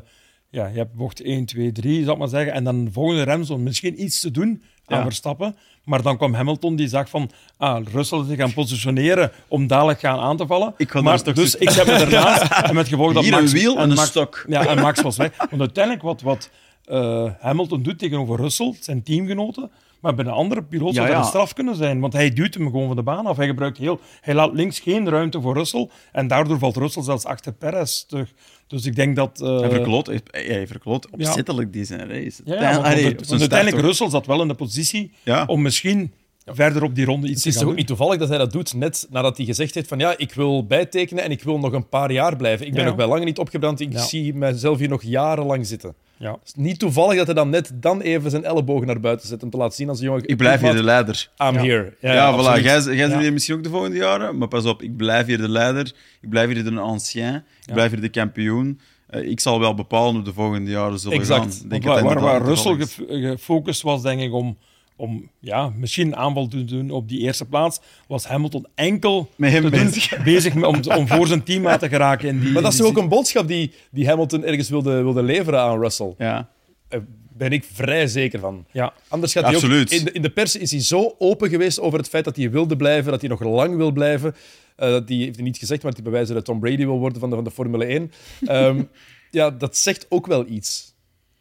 ja, je hebt bocht 1, 2, 3, zal ik maar zeggen. En dan de volgende remzone misschien iets te doen aan Ja. Verstappen. Maar dan kwam Hamilton die zag van, ah, Russell zich gaan positioneren om dadelijk gaan aan te vallen. Ik maar, dus ik zet me ernaast en met gevolg dat Hier Max... een wiel en een Max- stok. Ja, en Max was weg. Want uiteindelijk wat, wat eh, Hamilton doet tegenover Russell, zijn teamgenoten, maar bij een andere piloot zou Ja, dat ja. een straf kunnen zijn. Want hij duwt hem gewoon van de baan af. Hij, gebruikt heel, hij laat links geen ruimte voor Russell. En daardoor valt Russell zelfs achter Perez terug. Dus ik denk dat... eh, Hij verkloot, hij, verkloot opzettelijk die zijn race. ja, want, want zijn uiteindelijk Russell zat wel in de positie om misschien verder op die ronde iets Het is toch ook niet toevallig dat hij dat doet net nadat hij gezegd heeft van ja, ik wil bijtekenen en ik wil nog een paar jaar blijven. Ik ben Ja. nog bij lange niet opgebrand. Ik Ja. zie mezelf hier nog jarenlang zitten. Ja. Het is niet toevallig dat hij dan net dan even zijn ellebogen naar buiten zet om te laten zien als een jongen... Ik blijf hier de leider. I'm Ja. here. Ja, Ja, voilà. Jij, jij Ja. zit hier misschien ook de volgende jaren, maar pas op, ik blijf hier de leider, ik blijf hier de ancien, ik blijf hier de kampioen. Eh, ik zal wel bepalen hoe de volgende jaren zullen Exact. gaan. Denk waar, waar, waar Russell gefocust was, denk ik, om, om ja, misschien een aanval te doen op die eerste plaats, was Hamilton enkel Met hem te doen- bezig. bezig met- om, om voor zijn team te geraken. In die, Maar dat is die ook een boodschap die, die Hamilton ergens wilde, wilde leveren aan Russell. Ja. Daar ben ik vrij zeker van. Ja, Anders gaat hij ook... Absoluut. In de, in de pers is hij zo open geweest over het feit dat hij wilde blijven, dat hij nog lang wil blijven. Eh, dat die heeft hij niet gezegd, maar hij bewijzen dat Tom Brady wil worden van de, van de Formule 1. Ehm, ja, dat zegt ook wel iets.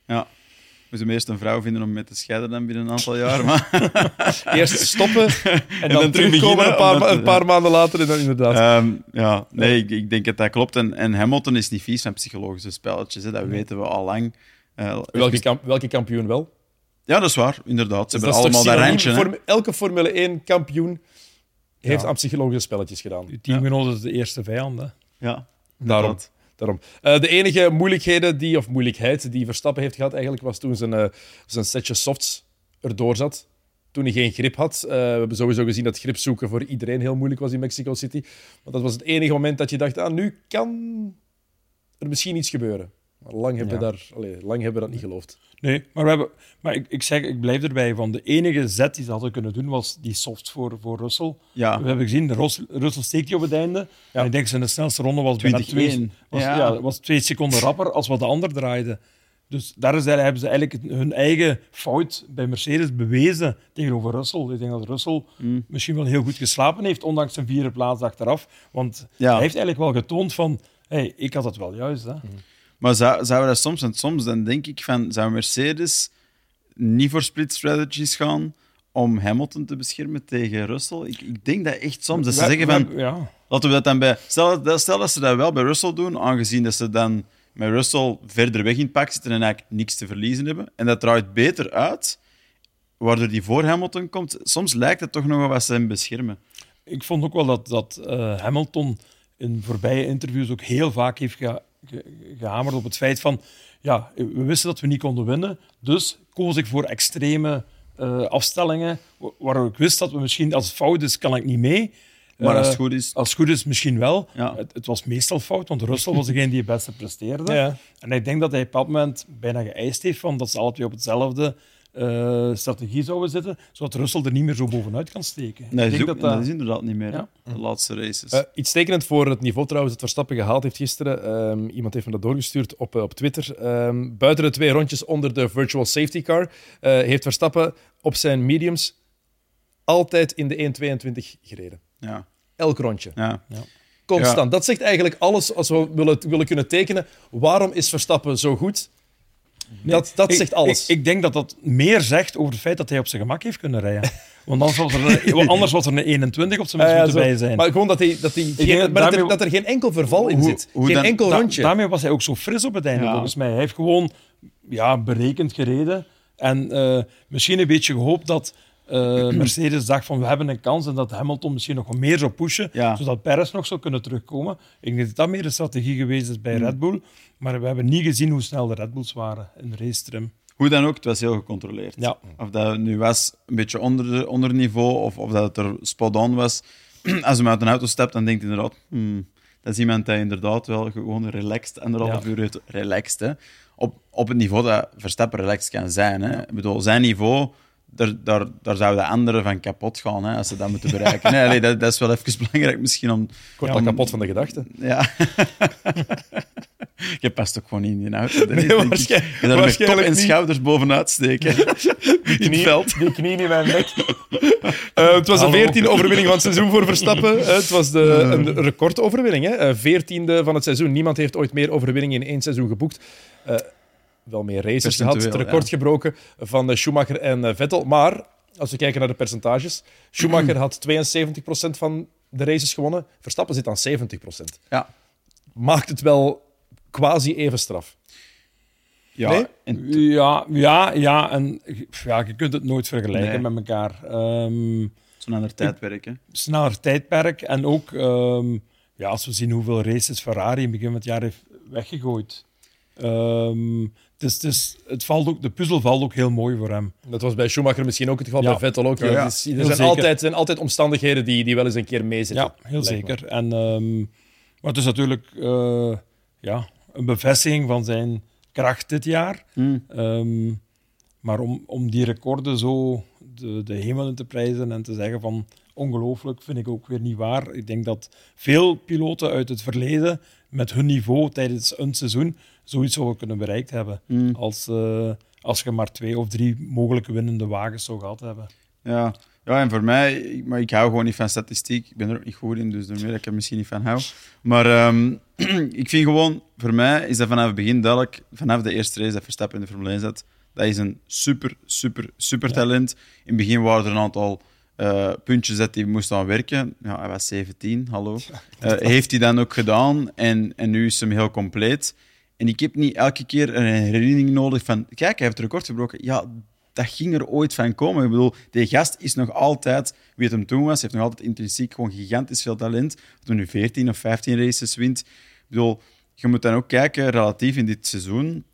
ja. We moeten eerst een vrouw vinden om mee te scheiden dan binnen een aantal jaar. Maar, Eerst stoppen en dan, dan terug terugkomen een paar, een paar maanden later. En dan inderdaad. Ehm, ja, nee, ik, ik denk dat dat klopt. En, en Hamilton is niet vies van psychologische spelletjes. Hè. Dat weten we al lang. Eh, welke, kamp- welke kampioen wel? Ja, dat is waar, inderdaad. Ze Dus hebben allemaal dat randje. hè. voor- elke Formule 1 kampioen heeft Ja. aan psychologische spelletjes gedaan. je teamgenoot is de eerste vijand. Hè. Ja, Daarom. Daarom. Eh, de enige moeilijkheden die, of moeilijkheid die Verstappen heeft gehad, eigenlijk, was toen zijn, eh, zijn setje softs erdoor zat. Toen hij geen grip had. Eh, we hebben sowieso gezien dat grip zoeken voor iedereen heel moeilijk was in Mexico City. Maar dat was het enige moment dat je dacht, ah, nu kan er misschien iets gebeuren. Maar lang hebben, Ja. daar, allee, lang hebben we dat niet geloofd. Nee, maar, we hebben, maar ik, ik, zeg, ik blijf erbij van de enige zet die ze hadden kunnen doen was die soft voor, voor Russell. Ja. We hebben gezien, Russell steekt die op het einde. En ik denk zijn de snelste ronde was bijna 20-1. twee, was, Ja. ja. was twee seconden rapper als wat de ander draaide. Dus daar is, hebben ze eigenlijk hun eigen fout bij Mercedes bewezen tegenover Russell. Ik denk dat Russell Mm. misschien wel heel goed geslapen heeft, ondanks zijn vierde plaats achteraf. Want Ja. hij heeft eigenlijk wel getoond van, hey, ik had het wel juist. Hè. Maar zou, zou dat soms, en soms dan denk ik van, zou Mercedes niet voor split strategies gaan om Hamilton te beschermen tegen Russell? Ik, ik denk dat echt soms, dat ze We- zeggen we- van, ja. laten we dat dan bij... Stel, dat- stel dat ze dat wel bij Russell doen, aangezien dat ze dan met Russell verder weg in het pak zitten en eigenlijk niks te verliezen hebben, en dat draait beter uit, waardoor die voor Hamilton komt, soms lijkt het toch nog wel wat ze hem beschermen. ik vond ook wel dat, dat eh, Hamilton in voorbije interviews ook heel vaak heeft gehamerd op het feit van ja, we wisten dat we niet konden winnen, dus koos ik voor extreme eh, afstellingen wa- waar ik wist dat we misschien, als het fout is, kan ik niet mee. Maar als Eh, het goed is... als het goed is, misschien wel. Ja. Het, het was meestal fout, want Russell was degene die het beste presteerde. Ja. En ik denk dat hij op dat moment bijna geëist heeft van dat ze alle twee op hetzelfde eh, strategie zouden zitten, zodat Russell er niet meer zo bovenuit kan steken. Dat ik is, denk ook, dat dat is inderdaad niet meer, Ja. de laatste races. Eh, iets tekenend voor het niveau trouwens dat Verstappen gehaald heeft gisteren. Ehm, iemand heeft me dat doorgestuurd op, eh, op Twitter. Ehm, buiten de twee rondjes onder de virtual safety car eh, heeft Verstappen op zijn mediums altijd in de 1.22 gereden. ja, Elk rondje. ja. Constant. Dat zegt eigenlijk alles als we willen, willen kunnen tekenen. Waarom is Verstappen zo goed? Dat dat Ik- zegt alles. Ik, ik denk dat dat meer zegt over het feit dat hij op zijn gemak heeft kunnen rijden. Want anders was er een, want anders was er een 21 op zijn minst moeten bij zijn. Maar gewoon dat, hij, dat, hij geen, maar dat, er, dat er geen enkel verval in zit. hoe geen dan- enkel Da- rondje. daarmee was hij ook zo fris op het einde, Ja. volgens mij. Hij heeft gewoon ja, berekend gereden. En eh, misschien een beetje gehoopt dat eh, Mercedes dacht van we hebben een kans en dat Hamilton misschien nog meer zou pushen, Ja. zodat Perez nog zou kunnen terugkomen. Ik denk dat dat meer een strategie geweest is bij Red Bull. Maar we hebben niet gezien hoe snel de Red Bulls waren in de racetrim. Hoe dan ook, het was heel gecontroleerd. Ja. Of dat nu was een beetje onder, de, onder niveau of, of dat het er spot on was. Als hij uit een auto stapt, dan denkt hij inderdaad... Hmm, dat is iemand die inderdaad wel gewoon relaxed, anderhalf Ja. uur heeft- relaxed. Hè. Op, op het niveau dat Verstappen relaxed kan zijn. Hè. Ik bedoel, zijn niveau, daar, daar, daar zouden anderen van kapot gaan hè, als ze dat moeten bereiken. Nee, allee, dat, dat is wel even belangrijk misschien om... Ik word om- al kapot van de gedachte. Ja. Je past ook gewoon niet in die auto. Dat is, Nee, denk ik. waarschijn- Je daar met kop waarschijnlijk en niet. schouders bovenuit steken. in het veld. Die knie in mijn nek. Eh, het was de Hallo. veertiende overwinning van het seizoen voor Verstappen. Eh, het was de, een recordoverwinning. hè. Eh, Veertiende van het seizoen. Niemand heeft ooit meer overwinningen in één seizoen geboekt. Wel meer races gehad. Het record ja. gebroken van eh, Schumacher en eh, Vettel. Maar, als we kijken naar de percentages. Schumacher had 72% van de races gewonnen. Verstappen zit aan 70%. Ja. Maakt het wel quasi even straf. Ja, Nee? en Ja, ja, ja. En ja, je kunt het nooit vergelijken Nee. met elkaar. Ehm, zo'n ander tijdperk. Hè. sneller tijdperk. En ook, ehm, ja, als we zien hoeveel races Ferrari in het begin van het jaar heeft weggegooid. Ehm, dus, dus het valt ook, de puzzel valt ook heel mooi voor hem. Dat was bij Schumacher misschien ook het geval, Ja. bij Vettel ook. Ja, ja. Heel er zijn altijd, zijn altijd omstandigheden die, die wel eens een keer meezitten. Ja, heel me. zeker. En, ehm, maar het is natuurlijk eh, ja, een bevestiging van zijn kracht dit jaar. Hmm. Ehm, maar om, om die recorden zo de, de hemel in te prijzen en te zeggen van ongelooflijk, vind ik ook weer niet waar. Ik denk dat veel piloten uit het verleden met hun niveau tijdens een seizoen zoiets zouden kunnen bereikt hebben. Hmm. Als, eh, als je maar twee of drie mogelijke winnende wagens zou gehad hebben. Ja. ja, en voor mij, ik- maar ik hou gewoon niet van statistiek. Ik ben er ook niet goed in, dus daarmee dat ik er misschien niet van hou. Maar ehm, ik vind gewoon, voor mij is dat vanaf het begin duidelijk, vanaf de eerste race dat Verstappen in de Formule 1 zat, dat is een super, super, super talent. In het begin waren er een aantal eh, puntjes dat hij moest aan werken. Ja, hij was 17, hallo. Eh, heeft hij dan ook gedaan en, en nu is hem heel compleet. En ik heb niet elke keer een herinnering nodig van, kijk, hij heeft het record gebroken. Ja, dat ging er ooit van komen. Ik bedoel, die gast is nog altijd wie het hem toen was. Hij heeft nog altijd intrinsiek gewoon gigantisch veel talent. Dat hij nu 14 of 15 races wint. Ik bedoel, je moet dan ook kijken, relatief in dit seizoen.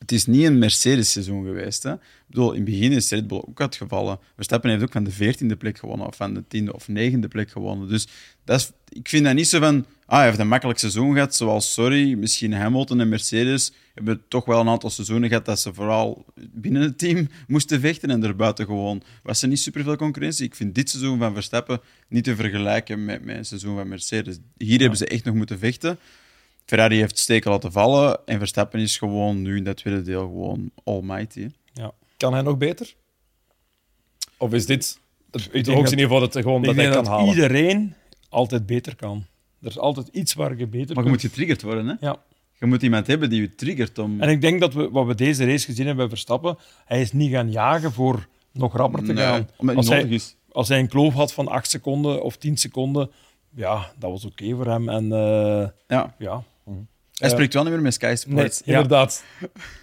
Het is niet een Mercedes-seizoen geweest. Hè? Ik bedoel, in het begin is Red Bull ook uitgevallen. Verstappen heeft ook van de 14e plek gewonnen, of van de 10e of 9e plek gewonnen. Dus dat is, ik vind dat niet zo van. Ah, hij heeft een makkelijk seizoen gehad, zoals, sorry, misschien Hamilton en Mercedes hebben toch wel een aantal seizoenen gehad dat ze vooral binnen het team moesten vechten en erbuiten gewoon was er niet superveel concurrentie. Ik vind dit seizoen van Verstappen niet te vergelijken met, met een seizoen van Mercedes. Hier hebben ze echt nog moeten vechten. Ferrari heeft steken laten vallen en Verstappen is gewoon nu in dat tweede deel gewoon almighty. Ja. Kan hij nog beter? Of is dit het, het hoogste dat- niveau dat, gewoon, dat ik hij denk kan dat halen? iedereen altijd beter kan. Er is altijd iets waar je beter Maar je kunt. moet getriggerd worden. Hè? Ja. Je moet iemand hebben die je triggert om... En ik denk dat we, wat we deze race gezien hebben bij Verstappen, hij is niet gaan jagen voor nog rapper te Nee, gaan. omdat het Als niet hij, nodig is. als hij een kloof had van 8 seconden of 10 seconden, ja, dat was oké voor hem. En eh, Ja. ja, Hij spreekt wel niet meer met Sky Sports. Ja. Inderdaad.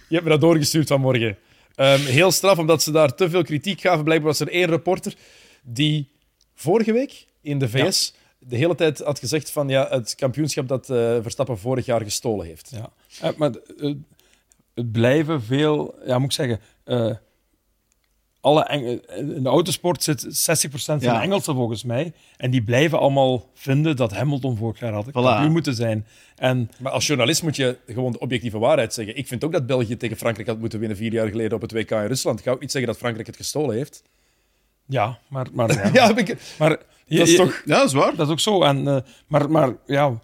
Je hebt me dat doorgestuurd vanmorgen. Ehm heel straf, omdat ze daar te veel kritiek gaven. Blijkbaar was er één reporter die vorige week in de VS de hele tijd had gezegd van ja, het kampioenschap dat eh, Verstappen vorig jaar gestolen heeft. ja. Eh, maar het blijven veel, ja, moet ik zeggen, eh, alle Eng- in de autosport zit 60% van Ja. de Engelsen volgens mij. En die blijven allemaal vinden dat Hamilton vorig jaar had Voilà. kampioen moeten zijn. En Maar als journalist moet je gewoon de objectieve waarheid zeggen. Ik vind ook dat België tegen Frankrijk had moeten winnen vier jaar geleden op het WK in Rusland. Ik ga ook niet zeggen dat Frankrijk het gestolen heeft. ja, maar, maar, ja. Ja, heb ik... maar dat is toch... Ja, dat is waar. Dat is ook zo. En, eh, maar, maar ja,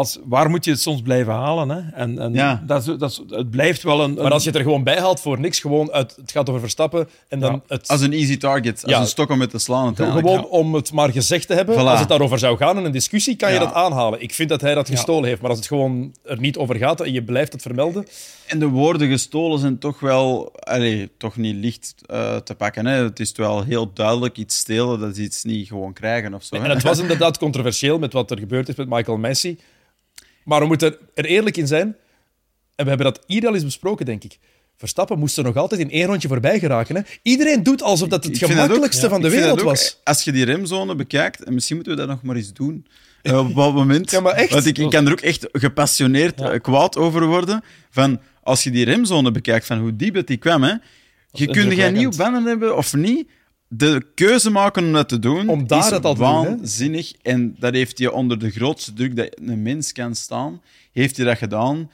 als, waar moet je het soms blijven halen? Hè? En, en Ja. dat is, dat is, het blijft wel een. Maar een- als je het er gewoon bij haalt voor niks, gewoon uit, het gaat over Verstappen en dan Ja. het... Als een easy target. Als Ja. een stok om met te slaan. Gewoon om het maar gezegd te hebben. Voilà. Als het daarover zou gaan in een discussie, kan je dat aanhalen. Ik vind dat hij dat Ja. gestolen heeft. Maar als het gewoon er niet over gaat en je blijft het vermelden. En de woorden gestolen zijn toch wel... Allee, toch niet licht eh, te pakken. Hè. Het is wel heel duidelijk. Iets stelen, dat is iets niet gewoon krijgen of zo. hè. En het was inderdaad controversieel met wat er gebeurd is met Michael Messi. Maar we moeten er eerlijk in zijn. En we hebben dat hier al eens besproken, denk ik. Verstappen moest er nog altijd in één rondje voorbij geraken. Hè? Iedereen doet alsof dat het Ik vind dat ook, gemakkelijkste ja. van de wereld was. Als je die remzone bekijkt, en misschien moeten we dat nog maar eens doen. eh, op een bepaald moment. Ja, maar echt? Want ik, ik kan er ook echt gepassioneerd Ja. eh, kwaad over worden. Van, als je die remzone bekijkt, van hoe diep het die kwam, hè, je kunt indrukwekkend. op banden hebben of niet. De keuze maken om dat te doen, Om daar is het al doen, waanzinnig. En dat heeft hij onder de grootste druk dat een mens kan staan, heeft hij dat gedaan.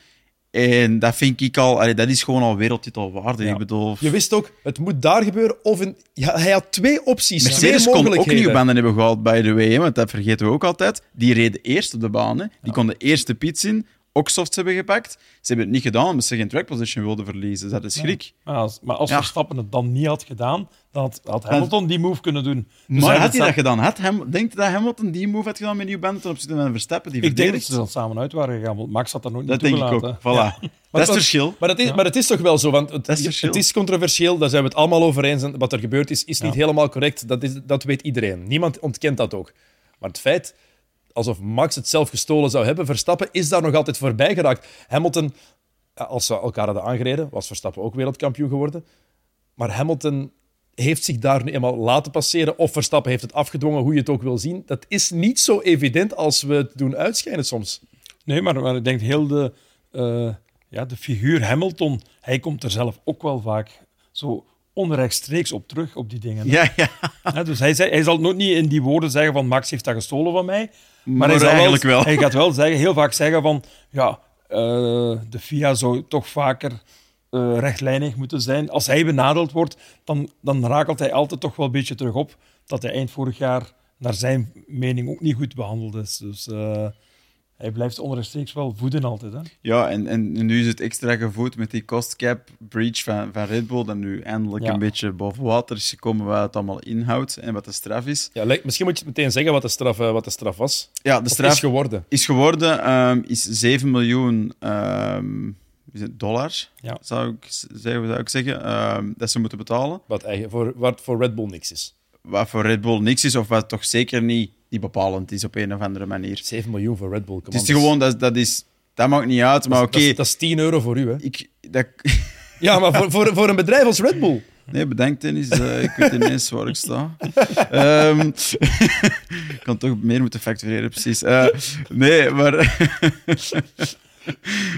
En dat vind ik al, allee, dat is gewoon al wereldtitelwaarde. Ja. Ik bedoel, Je wist ook, het moet daar gebeuren. Of een, ja, hij had twee opties, Mercedes twee kon ook nieuwe banden hebben gehaald, by the way, hè, want dat vergeten we ook altijd. Die reden eerst op de baan. Hè. Die konden eerst de pits in, ook softs hebben gepakt. Ze hebben het niet gedaan omdat ze geen track position wilden verliezen. Dat is schrik. Maar als, maar als Ja. Verstappen het dan niet had gedaan, dan had, had Hamilton die move kunnen doen. Dus Maar had hij dat gedaan? Had je dat Hamilton die move had gedaan met banden ten opzichte van Verstappen? Die Ik denk dat ze dan samen uit waren gegaan, want Max had dat nooit Dat niet denk ik ook. Voilà. Dat is het verschil. Maar het is, maar het is toch wel zo, want het, Dat is het controversieel, daar zijn we het allemaal over eens. En wat er gebeurd is, is niet helemaal correct. Dat, is, dat weet iedereen. Niemand ontkent dat ook. Maar het feit, alsof Max het zelf gestolen zou hebben, Verstappen is daar nog altijd voorbij geraakt. Hamilton, als ze elkaar hadden aangereden, was Verstappen ook wereldkampioen geworden. Maar Hamilton heeft zich daar nu eenmaal laten passeren, of Verstappen heeft het afgedwongen, hoe je het ook wil zien. Dat is niet zo evident als we het doen uitschijnen soms. Nee, maar, maar ik denk heel de, eh, ja, de figuur Hamilton, hij komt er zelf ook wel vaak zo onrechtstreeks op terug, op die dingen. Ja, ja. Hè, dus hij, zei, hij zal nooit niet in die woorden zeggen van Max heeft dat gestolen van mij. Maar, hij eigenlijk wel. Hij gaat wel zeggen, heel vaak zeggen van ja, eh, de FIA zou toch vaker eh, rechtlijnig moeten zijn. Als hij benadeeld wordt, dan, dan rakelt hij altijd toch wel een beetje terug op dat hij eind vorig jaar naar zijn mening ook niet goed behandeld is. Dus eh, hij blijft onrechtstreeks wel voeden altijd. Hè? Ja, en, en nu is het extra gevoed met die cost cap breach van, van Red Bull, dat nu eindelijk Ja. een beetje boven water is gekomen wat het allemaal inhoudt en wat de straf is. Ja, lijkt- misschien moet je het meteen zeggen wat de straf, eh, wat de straf was. Ja, de straf is geworden. is geworden ehm, is 7 miljoen ehm, is het dollars, Ja. zou, ik zou ik zeggen, ehm, dat ze moeten betalen. Wat, eigen, voor, wat voor Red Bull niks is. Wat voor Red Bull niks is, of wat toch zeker niet, niet bepalend is op een of andere manier. 7 miljoen voor Red Bull. Het is gewoon, dat, dat, is... Dat maakt niet uit, maar dat, oké. is, dat is 10 euro voor u, hè? ik, dat, Ja, maar voor, voor, voor een bedrijf als Red Bull. Nee, bedankt Dennis. Eh, ik weet ineens waar ik sta. Ehm, ik kan toch meer moeten factureren, precies. Eh, nee, maar...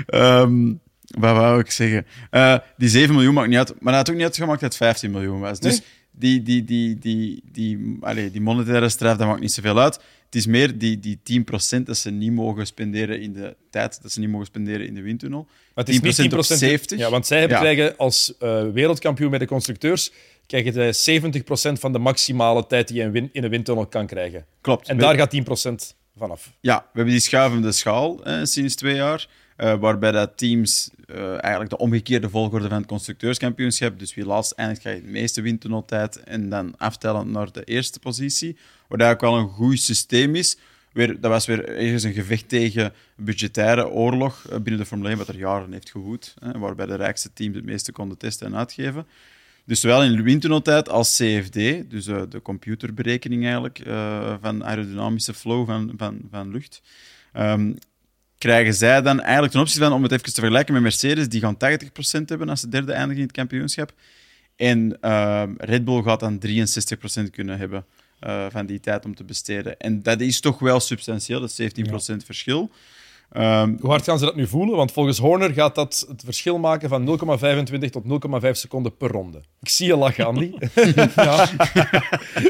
Ehm, wat wou ik zeggen? Eh, die 7 miljoen maakt niet uit, maar dat had ook niet uitgemaakt dat het 15 miljoen was. Dus die, die, die, die, die, die monetaire straf, dat maakt niet zoveel uit. Het is meer die, die 10% dat ze niet mogen spenderen in de tijd, dat ze niet mogen spenderen in de windtunnel. Maar het is niet 10%. op 70. Ja, want zij hebben Ja. krijgen als eh, wereldkampioen bij de constructeurs krijgen zij 70% van de maximale tijd die je in, win- in een windtunnel kan krijgen. Klopt. En daar gaat 10% vanaf. Ja, we hebben die schuivende schaal hè, sinds twee jaar. Eh, waarbij dat teams eh, eigenlijk de omgekeerde volgorde van het constructeurskampioenschap. Dus wie laatst eindigt, krijgt de meeste windtunneltijd. En dan aftellen naar de eerste positie. Wat eigenlijk wel een goed systeem is. Weer, dat was weer ergens een gevecht tegen budgettaire oorlog eh, binnen de Formule 1, wat er jaren heeft gewoed. Hè, waarbij de rijkste teams het meeste konden testen en uitgeven. Dus zowel in windtunneltijd als CFD, dus de computerberekening eigenlijk van aerodynamische flow van, van, van lucht, ehm, krijgen zij dan eigenlijk ten opzichte van, om het even te vergelijken met Mercedes, die gaan 80% hebben als ze derde eindigen in het kampioenschap. En ehm, Red Bull gaat dan 63% kunnen hebben eh, van die tijd om te besteden. En dat is toch wel substantieel, dat is 17% verschil. Ehm, Hoe hard gaan ze dat nu voelen? Want volgens Horner gaat dat het verschil maken van 0,25 tot 0,5 seconden per ronde. Ik zie je lachen, Andy. Ja.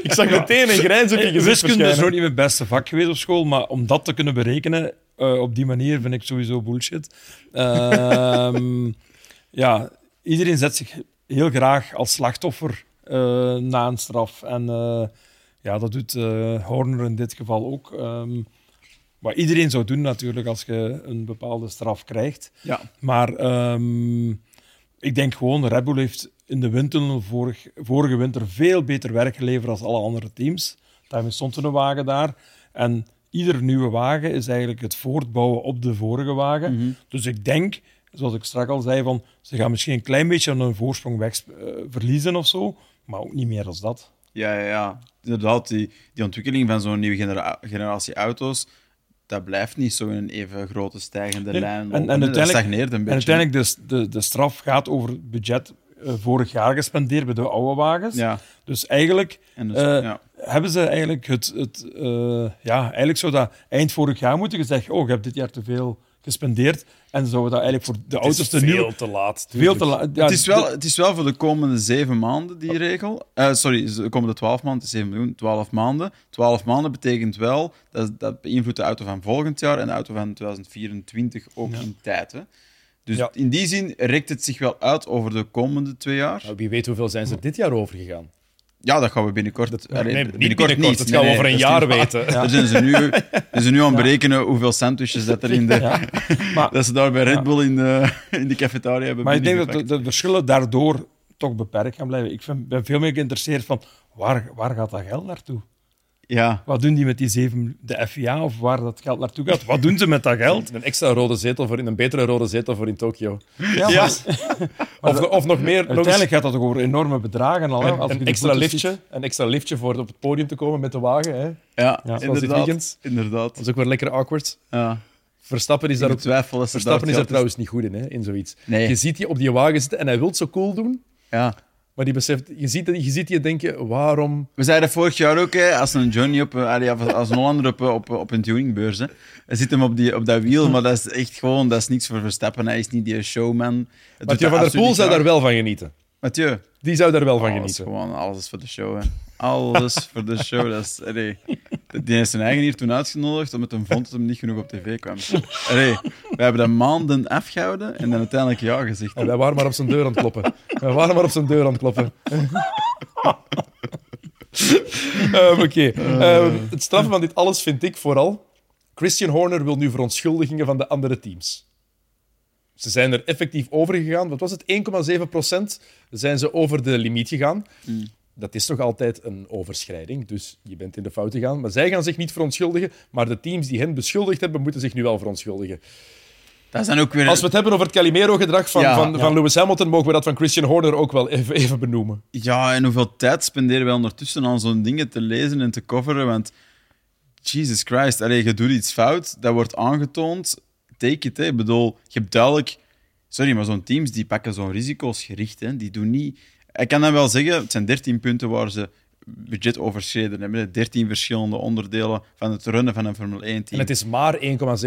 Ik zag meteen een grijns op je gezicht Wiskunde is nooit niet mijn beste vak geweest op school, maar om dat te kunnen berekenen eh, op die manier vind ik sowieso bullshit. Ehm, ja, iedereen zet zich heel graag als slachtoffer eh, na een straf. En eh, ja, dat doet Horner in dit geval ook. Ehm, wat iedereen zou doen natuurlijk als je een bepaalde straf krijgt. ja. Maar ehm, ik denk gewoon, Red Bull heeft in de windtunnel vorig, vorige winter veel beter werk geleverd dan alle andere teams. Daarmee stond er een wagen daar. En iedere nieuwe wagen is eigenlijk het voortbouwen op de vorige wagen. Dus ik denk, zoals ik straks al zei, van, ze gaan misschien een klein beetje aan hun voorsprong weg, eh, verliezen of zo. Maar ook niet meer als dat. Ja, ja, ja. Inderdaad, die, die ontwikkeling van zo'n nieuwe genera- generatie auto's, dat blijft niet zo in een even grote stijgende Nee, lijn. en- en dat uiteindelijk- stagneert een En beetje. uiteindelijk, de, de, de straf gaat over het budget eh, vorig jaar gespendeerd bij de oude wagens. Ja, Dus eigenlijk en dus, Eh, ja. Hebben ze eigenlijk het... het eh, ja, eigenlijk zou dat eind vorig jaar moeten gezegd oh, je hebt dit jaar te veel gespendeerd. En zouden dat eigenlijk voor de Het auto's te veel nieuw... te laat. Veel te laat. Ja, het, is wel, het is wel voor de komende zeven maanden, die regel. Eh, sorry, de komende twaalf maanden, het is 7 miljoen, twaalf maanden. Twaalf maanden betekent wel, dat, dat beïnvloedt de auto van volgend jaar en de auto van 2024 ook in tijd. Hè. Dus Ja. in die zin rekt het zich wel uit over de komende twee jaar. Nou, wie weet hoeveel zijn ze er dit jaar overgegaan. Ja, dat gaan we binnenkort. Dat, nee, niet binnenkort, dat gaan we over een jaar weten. Daar zijn ze nu, zijn ze nu aan het berekenen hoeveel sandwiches dat er in de, Ja. Maar, dat ze daar bij Red Bull in de, in de cafetaria hebben maar ik denk dat de, verschillen daardoor toch beperkt gaan blijven. Ik vind, ben veel meer geïnteresseerd van waar, waar gaat dat geld naartoe? Ja, Wat doen die met die zeven, de FIA of waar dat geld naartoe gaat? Wat doen ze met dat geld? Een extra rode zetel voor in een betere rode zetel voor in Tokio. Ja, Of, of nog meer, nog eens uiteindelijk gaat dat toch over enorme bedragen al. hè, als een extra liftje, ziet. een extra liftje voor op het podium te komen met de wagen. Hè. ja, Ja. inderdaad. inderdaad. Dat is ook weer lekker awkward. Ja. Verstappen is daar ook ze Verstappen daar is er het geld trouwens niet goed in, hè, in zoiets. Nee. Je ziet die op die wagen zitten en hij wil zo cool doen, Ja. Maar die beseft, je ziet, je ziet die denken, waarom... We zeiden vorig jaar ook, hè, als een Johnny op, eh, als een Hollander op, eh, op, op een tuningbeurs, hè. hij zit hem op, die, op dat wiel, maar dat is echt gewoon, dat is niks voor Verstappen. Hij is niet die showman. Het dat van der Poel zou daar wel van genieten. Mathieu, Die zou daar wel van alles, genieten. gewoon, alles is voor de show. Hè. Alles voor de show. Dat is, allee, die heeft zijn eigen hier toen uitgenodigd, omdat hij vond dat hem niet genoeg op tv kwam. Allee, we hebben dat maanden afgehouden en dan uiteindelijk ja gezegd. En wij waren maar op zijn deur aan het kloppen. Wij waren maar op zijn deur aan het kloppen. Ehm, Oké. Ehm, het straffen van dit alles vind ik vooral... Christian Horner wil nu verontschuldigingen van de andere teams. Ze zijn er effectief over gegaan. Wat was het? 1,7 procent zijn ze over de limiet gegaan. Dat is toch altijd een overschrijding, dus je bent in de fout gegaan. Maar zij gaan zich niet verontschuldigen, maar de teams die hen beschuldigd hebben, moeten zich nu wel verontschuldigen. Dat zijn ook weer... Als we het hebben over het Calimero-gedrag van, Ja. van, Ja. van Lewis Hamilton, mogen we dat van Christian Horner ook wel even, even benoemen. Ja, en hoeveel tijd spenderen wij ondertussen aan zo'n dingen te lezen en te coveren? Want, Jesus Christ, allee, je doet iets fout, dat wordt aangetoond, take it. Hè. Ik bedoel, je hebt duidelijk... Sorry, maar zo'n teams die pakken zo'n risico's gericht. Hè. Die doen niet... Ik kan dan wel zeggen, het zijn 13 punten waar ze budget overschreden hebben. hè. 13 verschillende onderdelen van het runnen van een Formule 1-team. En het is maar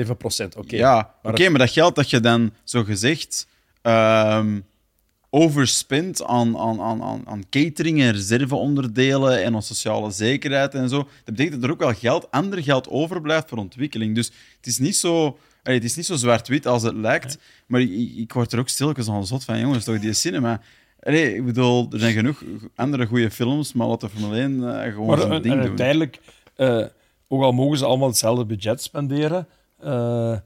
1,7 procent. Oké. Ja, oké, Maar maar, dat geld dat je dan zo gezegd ehm overspint aan, aan, aan, aan, aan catering en reserveonderdelen en aan sociale zekerheid en zo, dat betekent dat er ook wel geld, ander geld overblijft voor ontwikkeling. Dus het is niet zo, allee, het is niet zo zwart-wit als het lijkt, maar ik, ik, word er ook stilletjes aan zot van, jongens, toch die cinema. Allee, ik bedoel, er zijn genoeg andere goede films, maar laten Formule 1 eh, gewoon Maar zijn en, ding en doen. uiteindelijk, eh, ook al mogen ze allemaal hetzelfde budget spenderen, eh,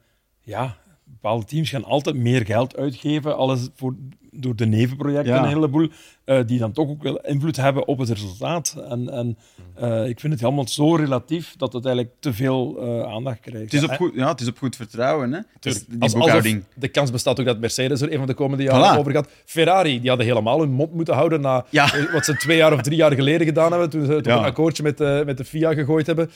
ja, bepaalde teams gaan altijd meer geld uitgeven, alles voor, door de nevenprojecten Ja. een heleboel, eh, die dan toch ook wel invloed hebben op het resultaat. En, en eh, ik vind het allemaal zo relatief dat het eigenlijk te veel eh, aandacht krijgt. Het is, op goed, ja, het is op goed vertrouwen, hè? Tuurlijk. die boekhouding. de kans bestaat ook dat Mercedes er een van de komende jaren Voilà. over gaat. Ferrari, die hadden helemaal hun mond moeten houden na Ja. wat ze twee jaar of drie jaar geleden gedaan hebben, toen ze toch Ja. een akkoordje met, de met de FIA gegooid hebben.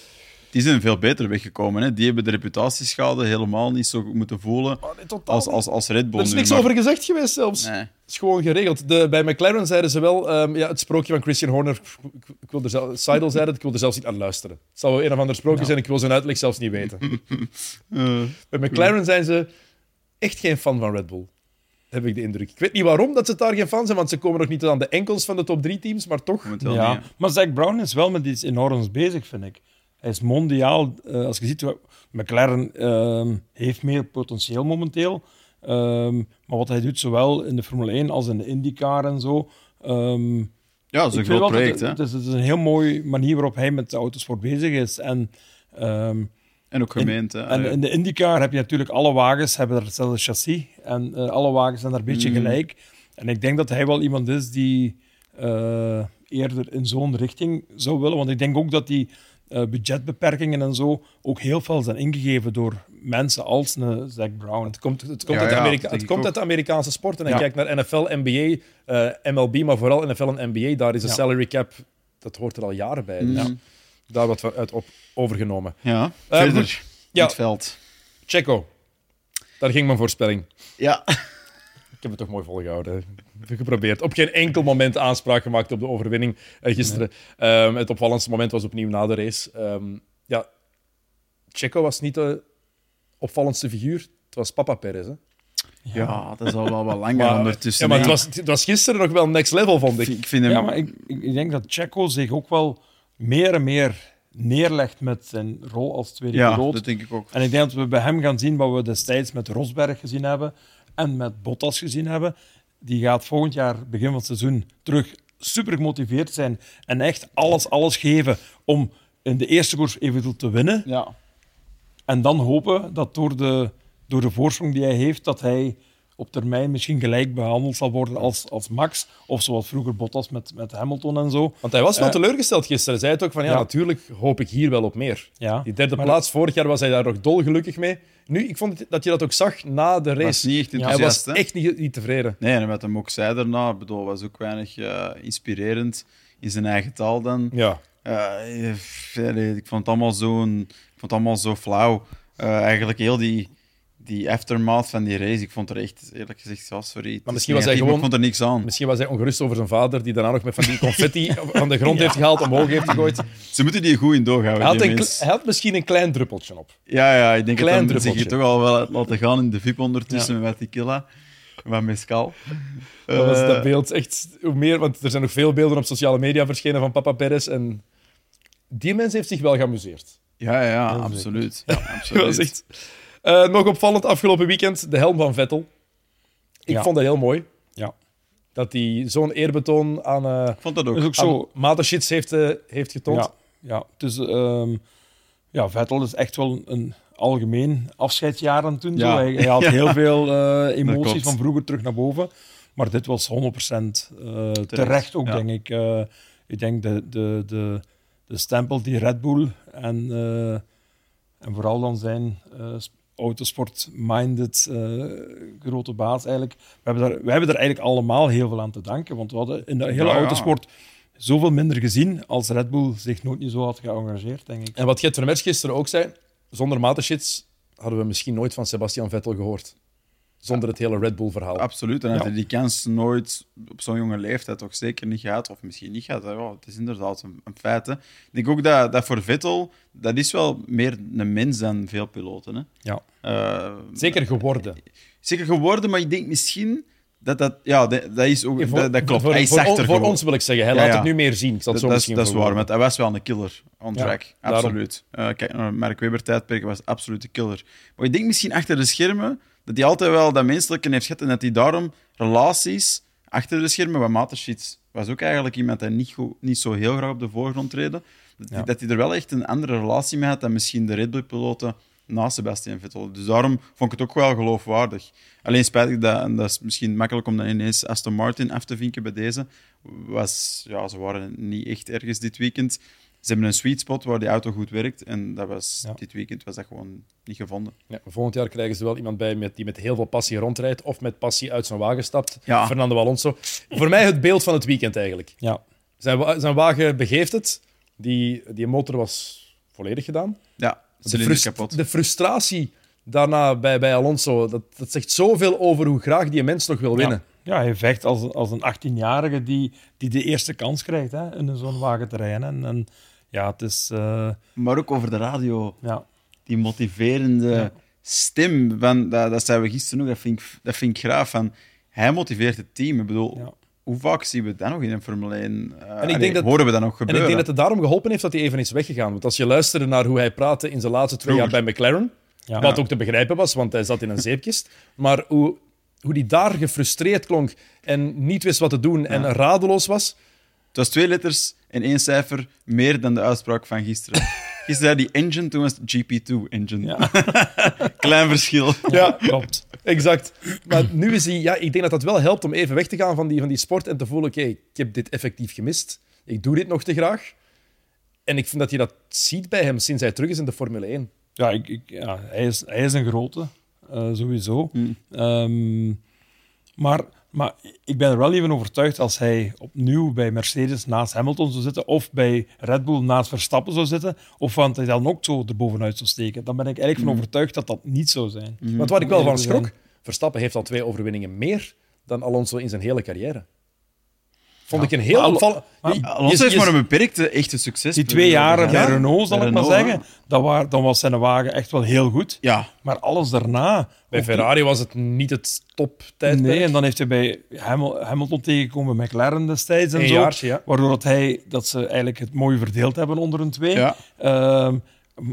Die zijn veel beter weggekomen. Hè? Die hebben de reputatieschade helemaal niet zo moeten voelen Oh, nee, als, als, als Red Bull er is nu. niks maar- over gezegd geweest zelfs. Nee. Het is gewoon geregeld. De, bij McLaren zeiden ze wel, ehm, ja, het sprookje van Christian Horner, ik, ik wil er zelf, Seidel zei dat, ik wil er zelfs niet aan luisteren. Het wel een of ander sprookje zijn, ik wil zijn uitleg zelfs niet weten. Eh, Bij McLaren zijn ze echt geen fan van Red Bull. Heb ik de indruk. Ik weet niet waarom dat ze daar geen fan zijn, want ze komen nog niet aan de enkels van de top drie teams, maar toch. Ja, niet, maar Zack Brown is wel met iets enorms bezig, vind ik. Hij is mondiaal. eh, als je ziet, McLaren ehm, heeft meer potentieel momenteel. Ehm, maar wat hij doet, zowel in de Formule 1 als in de IndyCar en zo. ehm, Ja, dat is een groot project. het, het, is, het is een heel mooie manier waarop hij met de autosport bezig is. En, En ook gemeente. hè. en in de IndyCar heb je natuurlijk alle wagens hebben er hetzelfde chassis. En eh, alle wagens zijn daar een beetje Mm. gelijk. En ik denk dat hij wel iemand is die eh, eerder in zo'n richting zou willen. Want ik denk ook dat die eh, budgetbeperkingen en zo ook heel veel zijn ingegeven door mensen als een Zack Brown. Het komt, het komt, Ja, uit, ja, Amerika- het komt uit de Amerikaanse sport. En Ja. kijk naar NFL, NBA, eh, MLB, maar vooral NFL en NBA. Daar is de Ja. salary cap, dat hoort er al jaren bij. Dus daar wat van uit op, overgenomen. Ja, Eh, verder. Ja. het veld. Checo, daar ging mijn voorspelling. Ja. Ik heb het toch mooi volgehouden. Geprobeerd. Op geen enkel moment aanspraak gemaakt op de overwinning eh, gisteren. Ehm, het opvallendste moment was opnieuw na de race. Ehm, ja, Checo was niet de opvallendste figuur. Het was Papa Perez. Hè? ja, dat is al wel wat langer Maar, ondertussen. ja, maar het was, het was gisteren nog wel next level, vond ik. Ik vind hem... Ja, maar ik, ik ik denk dat Checo zich ook wel meer en meer neerlegt met zijn rol als tweede Ja, piloot. dat denk ik ook. En ik denk dat we bij hem gaan zien wat we destijds met Rosberg gezien hebben. en met Bottas gezien hebben, die gaat volgend jaar, begin van het seizoen, terug super gemotiveerd zijn en echt alles, alles geven om in de eerste koers eventueel te winnen. Ja. En dan hopen dat door de, door de voorsprong die hij heeft, dat hij op termijn misschien gelijk behandeld zal worden als, als Max. Of zoals vroeger Bottas met, met Hamilton en zo. Want hij was wel Eh, teleurgesteld gisteren. Hij zei het ook van, ja, ja. natuurlijk hoop ik hier wel op meer. Ja, Die derde maar- plaats, vorig jaar was hij daar nog dolgelukkig mee. Nu, ik vond dat je dat ook zag na de Was race. niet echt hij was hè? echt niet, niet tevreden. Nee, en wat hem ook zei daarna, bedoel, was ook weinig eh, inspirerend in zijn eigen taal dan. Ja. Eh, nee, ik vond het allemaal zo, een, ik vond het allemaal zo flauw. Eh, eigenlijk heel die, die aftermath van die race, ik vond er echt, eerlijk gezegd, ja, sorry. is misschien was hij maar gewoon- Ik vond er niks aan. Misschien was hij ongerust over zijn vader, die daarna nog met van die confetti van de grond heeft gehaald, omhoog heeft gegooid. Ze moeten die goed in doorhouden, Hij had, een, hij had misschien een klein druppeltje op. Ja, ja, ik denk Klein dat hij zich toch al wel laten gaan in de VIP ondertussen met tequila. Met mescal. Dat was Eh, dat beeld echt hoe meer, want er zijn nog veel beelden op sociale media verschenen van Papa Perez. En die mens heeft zich wel geamuseerd. Ja, ja, absoluut. Ja, Dat absoluut. was echt... Eh, nog opvallend afgelopen weekend, de helm van Vettel. Ik Ja. vond dat heel mooi. Ja. Dat hij zo'n eerbetoon aan, eh Ik vond dat ook. Dat is ook zo. Heeft, eh, heeft getoond. Ja, ja. Dus ehm, ja, Vettel is echt wel een algemeen afscheidsjaar aan toen. Ja. Hij, hij had Ja. heel veel eh, emoties van vroeger terug naar boven. Maar dit was 100% eh terecht. ook, ja. denk ik. Eh, ik denk de, de, de, de stempel die Red Bull en, eh, en vooral dan zijn eh, autosport-minded eh, grote baas eigenlijk. We hebben, daar, we hebben er eigenlijk allemaal heel veel aan te danken. Want we hadden in de hele Ja, ja. autosport zoveel minder gezien als Red Bull zich nooit niet zo had geëngageerd, denk ik. En wat Gert Vermers gisteren ook zei, zonder Mateschitz hadden we misschien nooit van Sebastian Vettel gehoord. Zonder het hele Red Bull-verhaal. Absoluut. En had Ja. hij die kans nooit op zo'n jonge leeftijd toch zeker niet gehad. Of misschien niet gehad. Ja, het is inderdaad een, een feit. Hè. Ik denk ook dat, dat voor Vettel, dat is wel meer een mens dan veel piloten. Hè. Ja. Eh, Zeker geworden. zeker geworden, maar ik denk misschien dat dat... Ja, dat, dat is ook... dat, dat klopt. Voor, hij is voor, on- voor ons wil ik zeggen. Hij Ja, laat ja. het nu meer zien. Dat, zo dat is, misschien dat is waar, want hij was wel een killer on track. absoluut. Eh, kijk naar Mark Webber tijdperk was absoluut een killer. Maar ik denk misschien achter de schermen dat hij altijd wel dat menselijke heeft gehad en dat hij daarom relaties achter de schermen, wat Mateschitz was ook eigenlijk iemand die niet, goed, niet zo heel graag op de voorgrond treden, dat, Ja. hij, dat hij er wel echt een andere relatie mee had dan misschien de Red Bull-piloten na Sebastian Vettel. Dus daarom vond ik het ook wel geloofwaardig. Alleen spijtig dat, en dat is misschien makkelijk om dan ineens Aston Martin af te vinken bij deze, was, ja, ze waren niet echt ergens dit weekend. Ze hebben een sweet spot waar die auto goed werkt en dat was, Ja. dit weekend was dat gewoon niet gevonden. Ja, volgend jaar krijgen ze wel iemand bij met, die met heel veel passie rondrijdt of met passie uit zijn wagen stapt. Ja. Fernando Alonso. Voor mij het beeld van het weekend eigenlijk. Ja. Zijn, zijn wagen begeeft het. Die, die motor was volledig gedaan. Ja, De, frust- kapot. de frustratie daarna bij, bij Alonso, dat, dat zegt zoveel over hoe graag die mens nog wil winnen. Ja, hij vecht als, als een 18-jarige die, die de eerste kans krijgt hè, in zo'n wagen te rijden. En, en ja, het is... eh, Maar ook over de radio, ja. die motiverende Ja. stem. Van, dat, dat zeiden we gisteren nog, dat vind, ik, dat vind ik graaf. Van, hij motiveert het team. Ik bedoel, Ja. hoe vaak zien we dat nog in een Formule 1? Uh, En ik denk dat- horen we dat nog En ik denk dat het daarom geholpen heeft dat hij even is weggegaan. Want als je luisterde naar hoe hij praatte in zijn laatste twee jaar bij. McLaren, Ja. wat ook te begrijpen was, want hij zat in een zeepkist, maar hoe, hoe die daar gefrustreerd klonk en niet wist wat te doen en radeloos was, Het was twee letters en één cijfer meer dan de uitspraak van gisteren. Gisteren zei die engine, toen was het GP2-engine. Ja. Klein verschil. Ja, Klopt. exact. Maar nu is hij... Ja, ik denk dat dat wel helpt om even weg te gaan van die, van die sport en te voelen, oké, ik heb dit effectief gemist. Ik doe dit nog te graag. En ik vind dat je dat ziet bij hem sinds hij terug is in de Formule 1. Ja, ik, ik, ja hij, is, hij is een grote, eh, sowieso. Hmm. Ehm, maar, maar ik ben er wel even overtuigd als hij opnieuw bij Mercedes naast Hamilton zou zitten, of bij Red Bull naast Verstappen zou zitten, of want hij dan ook zo erbovenuit zou steken. Dan ben ik eigenlijk van overtuigd dat dat niet zou zijn. Want waar ik wel van schrok, Verstappen heeft al twee overwinningen meer dan Alonso in zijn hele carrière. Vond ik een heel opvallend... Alonso je- maar een beperkte echte succes. Die twee jaren bij Renault, zal ik maar zeggen, dat waar, dan was zijn wagen echt wel heel goed. Ja, Maar alles daarna... Bij Ferrari was het niet het toptijdperk. Nee, en dan heeft hij bij Hamil- Hamilton tegengekomen, McLaren destijds en Een zo. jaartje, ja. Waardoor dat, hij, dat ze eigenlijk het mooi verdeeld hebben onder hun twee. Ja. Ehm,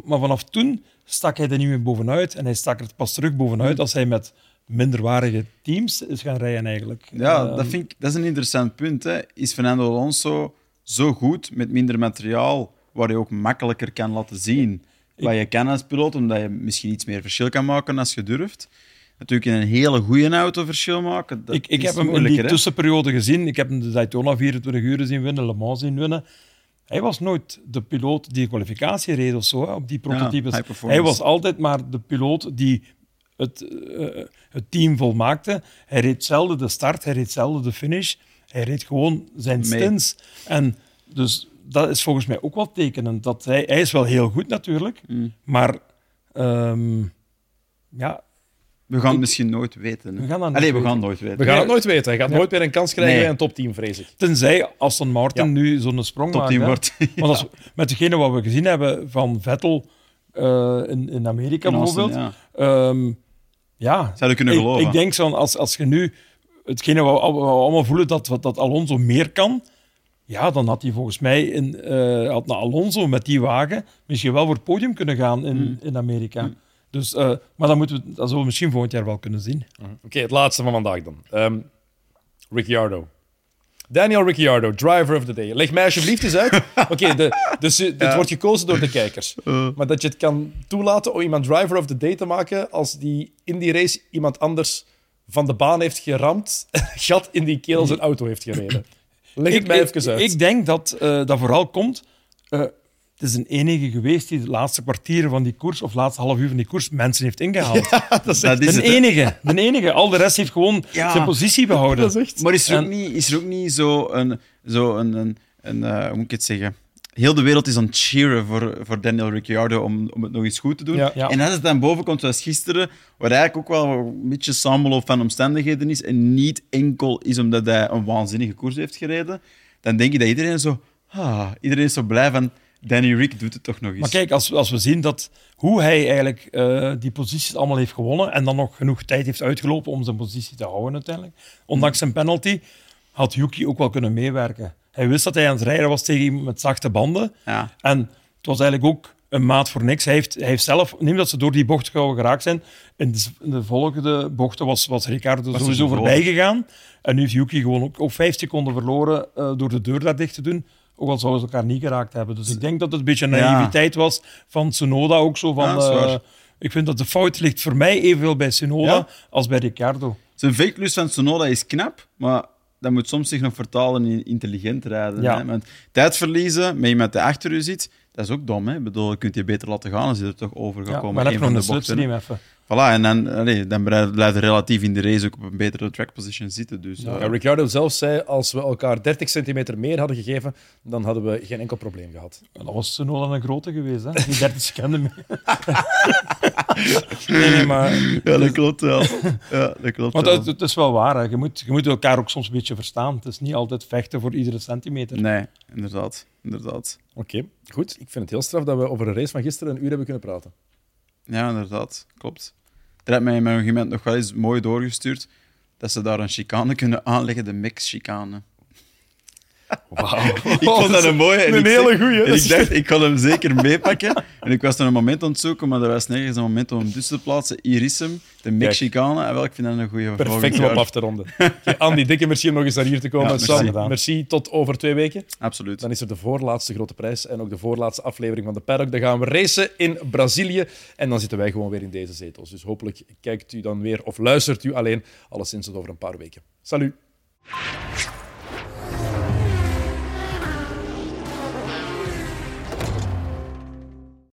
maar vanaf toen stak hij er niet meer bovenuit. En hij stak er pas terug bovenuit als hij met minderwaardige teams is gaan rijden eigenlijk. Ja, Ehm, dat, vind ik, dat is een interessant punt. Hè. Is Fernando Alonso zo goed met minder materiaal, waar je ook makkelijker kan laten zien wat je kan als piloot, omdat je misschien iets meer verschil kan maken als je durft? Natuurlijk in een hele goede auto verschil maken. Dat ik, ik heb hem in die hè. tussenperiode gezien. Ik heb hem de Daytona 24 uur zien winnen, Le Mans zien winnen. Hij was nooit de piloot die de kwalificatie reed of zo, hè, op die prototypes. hij was altijd maar de piloot die het, eh, het team volmaakte. Hij reed zelden de start, hij reed zelden de finish. Hij reed gewoon zijn stints. En dus dat is volgens mij ook wel tekenend. Dat hij, hij is wel heel goed natuurlijk, Mm. maar ehm, ja, We gaan het misschien nooit weten. Hè. We gaan dat nooit Allee, we weten. gaan het nooit weten. We gaan het nooit weten. Hij gaat Ja. nooit meer een kans krijgen Nee. bij een topteam, vrees ik. Tenzij Aston Martin Ja. nu zo'n sprong maakt. wordt. Want als, met degene wat we gezien hebben van Vettel eh, in, in Amerika In Austin, bijvoorbeeld. ja. ehm, ja, Zou je kunnen ik, geloven. ik denk zo, als, als je nu hetgene wat we, wat we allemaal voelen dat, dat Alonso meer kan, ja, dan had hij volgens mij in, eh, had Alonso met die wagen misschien wel voor het podium kunnen gaan in, Mm. in Amerika. Dus, eh, maar dan moeten we, dat zullen we misschien volgend jaar wel kunnen zien. Oké, het laatste van vandaag dan. Ehm Ricciardo. Daniel Ricciardo, driver of the day. Leg mij alsjeblieft eens uit. Oké, dus dit wordt gekozen door de kijkers. Maar dat je het kan toelaten om iemand driver of the day te maken als die in die race iemand anders van de baan heeft geramd, gat in die keel zijn auto heeft gereden. Leg het mij even uit. Ik denk dat eh, dat vooral komt. eh, het is een enige geweest die de laatste kwartieren van die koers, of laatste half uur van die koers, mensen heeft ingehaald. dat is hè. enige. De enige. Al de rest heeft gewoon Ja. zijn positie behouden. dat is echt... Maar is er, ook niet, is er ook niet zo een... Zo een, een, een eh, hoe moet ik het zeggen? Heel de wereld is aan het cheeren voor, voor Daniel Ricciardo om, om het nog eens goed te doen. Ja. Ja. En als het dan boven komt, zoals gisteren, waar eigenlijk ook wel een beetje samenloop van omstandigheden is, en niet enkel is omdat hij een waanzinnige koers heeft gereden, dan denk je dat iedereen zo... Ah, iedereen is zo blij van... Danny Rick doet het toch nog eens. Maar kijk, als, als we zien dat hoe hij eigenlijk eh, die posities allemaal heeft gewonnen en dan nog genoeg tijd heeft uitgelopen om zijn positie te houden uiteindelijk, ondanks zijn penalty, had Yuki ook wel kunnen meewerken. Hij wist dat hij aan het rijden was tegen iemand met zachte banden. Ja. En het was eigenlijk ook een maat voor niks. Hij heeft, hij heeft zelf, neem dat ze door die bocht gauw geraakt zijn, in de, in de volgende bochten was, was Ricardo Was sowieso zo voorbij gegaan. En nu heeft Yuki gewoon ook, ook vijf seconden verloren eh, door de deur daar dicht te doen. Ook al zouden ze elkaar niet geraakt hebben. Dus ik denk dat het een beetje Ja. naïviteit was van Tsunoda ook zo. Van, Ja, eh, ik vind dat de fout ligt voor mij evenveel bij Tsunoda Ja? als bij Ricardo. Zijn veeklus van Sonoda is knap, maar dat moet soms zich nog vertalen in intelligent rijden. Ja. Hè? Want tijd verliezen met iemand die achter u zit, dat is ook dom. Hè? Ik bedoel, je kunt je beter laten gaan als je er toch over gaat komen. maar nog de bochten, slipstream even. Voilà, en dan, allee, dan blijf je relatief in de race ook op een betere track position zitten. Dus, Ja, eh, Ricciardo zelf zei, als we elkaar 30 centimeter meer hadden gegeven, dan hadden we geen enkel probleem gehad. Ja, Dat was Tsunoda een grote geweest, hè? die 30 seconden mee. nee, nee, maar ja, dat klopt wel. Ja, dat klopt Want wel. het, het is wel waar, hè. Je, moet, je moet elkaar ook soms een beetje verstaan. Het is niet altijd vechten voor iedere centimeter. Nee, inderdaad. inderdaad. Oké, goed. Ik vind het heel straf dat we over de race van gisteren een uur hebben kunnen praten. Ja, inderdaad. Klopt. Er heeft mij in mijn argument nog wel eens mooi doorgestuurd dat ze daar een chicane kunnen aanleggen, de mix-chicane. Wauw. Ik vond dat een mooie. En Een ik hele goeie. En ik dacht, ik kan hem zeker meepakken. En ik was er een moment aan het zoeken, maar er was nergens een moment om hem tussen te plaatsen. Hier is hem, de mix-chicane. En wel, ik vind dat een goede Perfect om op af te ronden. Andy, dikke merci om nog eens naar hier te komen. Ja. Sam, merci. Tot over twee weken. Absoluut. Dan is er de voorlaatste grote prijs en ook de voorlaatste aflevering van de Paddock. Dan gaan we racen in Brazilië en dan zitten wij gewoon weer in deze zetels. Dus hopelijk kijkt u dan weer of luistert u alleen, alleszins tot over een paar weken. Salut!